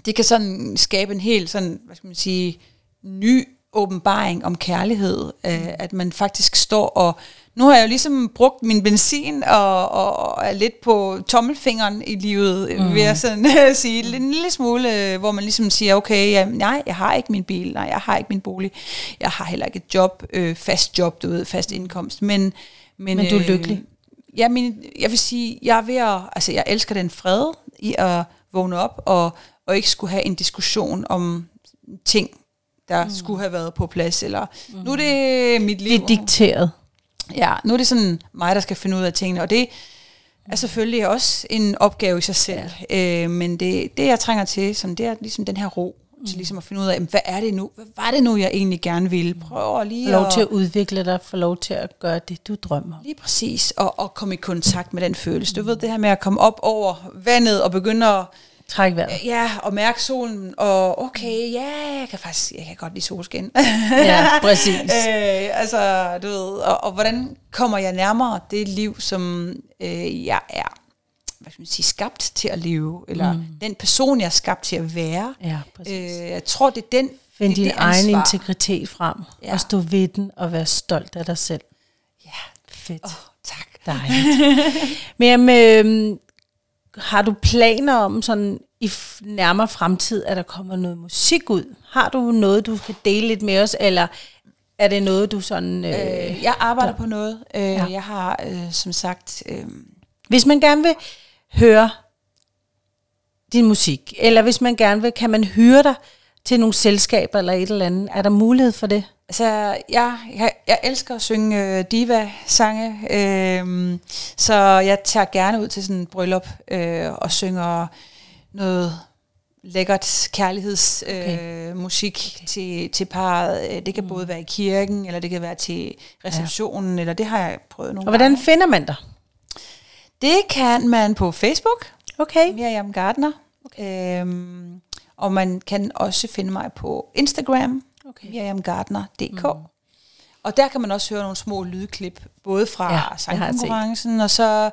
det kan sådan skabe en helt sådan, hvad skal man sige, ny åbenbaring om kærlighed, øh, at man faktisk står og, nu har jeg jo ligesom brugt min benzin og, og, og er lidt på tommelfingeren i livet, mm. vil jeg sådan sige, en lille smule, øh, hvor man ligesom siger, okay, ja, nej, jeg har ikke min bil, nej, jeg har ikke min bolig, jeg har heller ikke et job, øh, fast job, du ved, fast indkomst, men... Men, Men du er lykkelig. Ja, men jeg vil sige, jeg er ved at, altså jeg elsker den fred i at vågne op og, og ikke skulle have en diskussion om ting, der mm. skulle have været på plads, eller mm. nu er det mit liv. Det er dikteret. Ja, nu er det sådan mig, der skal finde ud af tingene, og det er selvfølgelig også en opgave i sig selv. Ja. Øh, men det, det, jeg trænger til, sådan, det er ligesom den her ro, mm. til ligesom at finde ud af, hvad er det nu? Hvad var det nu, jeg egentlig gerne ville? Prøv at lige Få lov at, til at udvikle dig, få lov til at gøre det, du drømmer. Lige præcis, og, og komme i kontakt med den følelse. Du ved det her med at komme op over vandet og begynde at Træk vejret. ja, og mærke solen, og okay, ja, jeg kan faktisk, jeg kan godt lide solskin. Ja, præcis. øh, altså, du ved, og, og hvordan kommer jeg nærmere det liv, som øh, jeg er, hvad skal man sige, skabt til at leve, eller mm. den person, jeg er skabt til at være. Ja, præcis. Øh, jeg tror, det er den, Find det, din det egen integritet frem, Ja. og stå ved den, og være stolt af dig selv. Ja, Fedt. oh, tak. Dejligt. Men øh, har du planer om sådan i nærmere fremtid, at der kommer noget musik ud? Har du noget, du kan dele lidt med os, eller er det noget, du sådan... Øh, Øh, jeg arbejder på noget. Øh, Ja. Jeg har, øh, som sagt, øh, Hvis man gerne vil høre din musik, eller hvis man gerne vil, kan man hyre dig til nogle selskaber eller et eller andet? Er der mulighed for det? Altså, jeg, jeg, jeg elsker at synge øh, diva-sange, øh, så jeg tager gerne ud til sådan en bryllup øh, og synger noget lækkert kærlighedsmusik øh, Okay. til, til parret. Øh, Det kan mm. både være i kirken, eller det kan være til receptionen, ja. eller det har jeg prøvet nogle Og hvordan gange. finder man dig? Det kan man på Facebook, Okay. Miriam Gardner. Okay. Øhm, og man kan også finde mig på Instagram, Okay. miriamgardner.dk. Mm. Og der kan man også høre nogle små lydklip, både fra Ja, sangkonkurrencen, og så,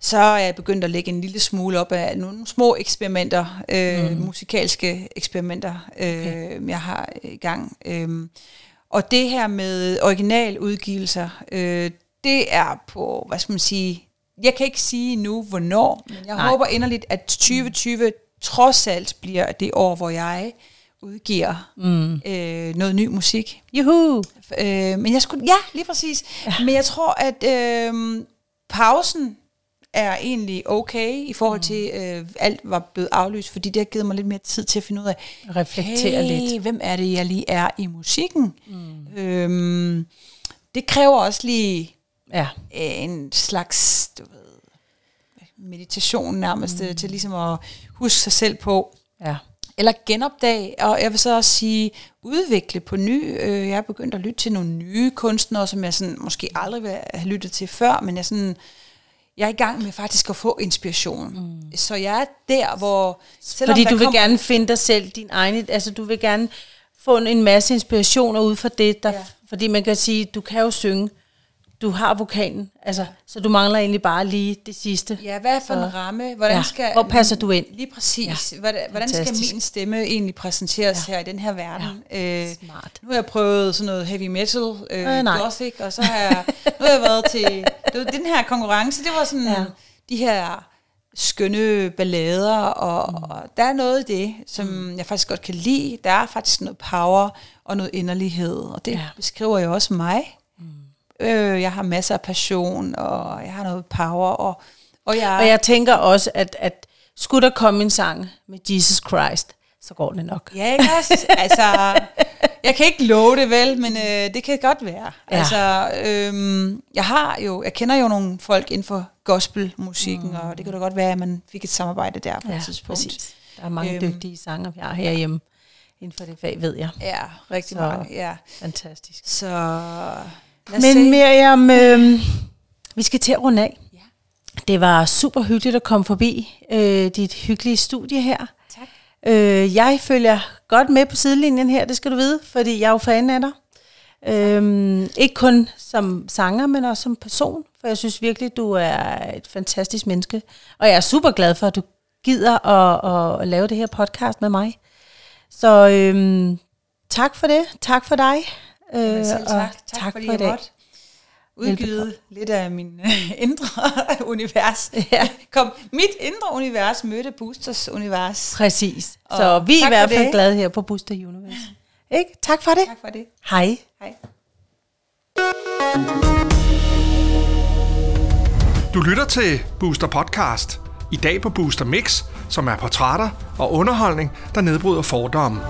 så er jeg begyndt at lægge en lille smule op af nogle små eksperimenter, øh, mm. musikalske eksperimenter, øh, okay. jeg har i gang. Øh, og det her med originaludgivelser, øh, det er på, hvad skal man sige, jeg kan ikke sige nu, hvornår, men jeg. Nej. håber inderligt, at 2020 trods alt bliver det år, hvor jeg udgiver mm. øh, noget ny musik. Juhu! Øh, men jeg skulle, ja, lige præcis. Ja. Men jeg tror, at øh, pausen er egentlig okay i forhold til, øh, alt var blevet aflyst, fordi det har givet mig lidt mere tid til at finde ud af, Reflektere hey, lidt. hvem er det, jeg lige er i musikken? Mm. Øhm, det kræver også lige Ja. en slags du ved, meditation nærmest, mm. til ligesom at huske sig selv på, Ja. eller genopdage, og jeg vil så også sige, udvikle på ny. Øh, Jeg er begyndt at lytte til nogle nye kunstnere, som jeg sådan, måske aldrig vil have lyttet til før, men jeg, sådan, jeg er i gang med faktisk at få inspiration. Mm. Så jeg er der, hvor... Selvom Fordi du vil gerne finde dig selv, din egen, altså du vil gerne få en, masse inspirationer ud fra det, der. Ja. fordi man kan sige, du kan jo synge, du har vokalen, altså, så du mangler egentlig bare lige det sidste. Ja, hvad er for en Så- ramme? Hvordan Ja, skal, hvor passer du ind? Lige præcis. Ja, hvordan, hvordan skal min stemme egentlig præsenteres ja. her i den her verden? Ja. Øh, Smart. Nu har jeg prøvet sådan noget heavy metal, øh, Øh, nej. gothic, og så har jeg, nu har jeg været til det var den her konkurrence. Det var sådan Ja. de her skønne ballader, og, mm. og der er noget i det, som mm. jeg faktisk godt kan lide. Der er faktisk noget power og noget inderlighed, og det ja. beskriver jo også mig. Øh, jeg har masser af passion, og jeg har noget power, og, og jeg... Og jeg tænker også, at, at skulle der komme en sang med Jesus Christ, så går det nok. Ja, ikke også? altså, jeg kan ikke love det vel, men øh, det kan godt være. Ja. Ja. Altså, øhm, jeg har jo, jeg kender jo nogle folk inden for gospelmusikken, mm. og det kan da godt være, at man fik et samarbejde der på et tidspunkt. præcis. Der er mange Øhm. dygtige sanger, vi har herhjemme inden for det fag, ved jeg. Ja, rigtig Så- mange, ja. Fantastisk. Så Men se. Miriam, øh, vi skal til at runde af. Ja. Det var super hyggeligt at komme forbi øh, dit hyggelige studie her. Tak. Øh, jeg følger godt med på sidelinjen her, det skal du vide, fordi jeg er jo fan af dig. Øhm, ikke kun som sanger, men også som person, for jeg synes virkelig, du er et fantastisk menneske. Og jeg er super glad for, at du gider at, at, at lave det her podcast med mig. Så øhm, tak for det. Tak for dig. Øh, selv og tak. Tak, tak fordi for i jeg dag. måtte udgive lidt af min øh, indre univers. Ja. Kom, mit indre univers mødte Boosters univers. Præcis. Og Så vi er i tak hvert fald det. glade her på Booster Universe. Ikke? Tak for det. Tak for det. Hej. Hej. Du lytter til Booster Podcast. I dag på Booster Mix, som er portrætter og underholdning, der nedbryder fordomme.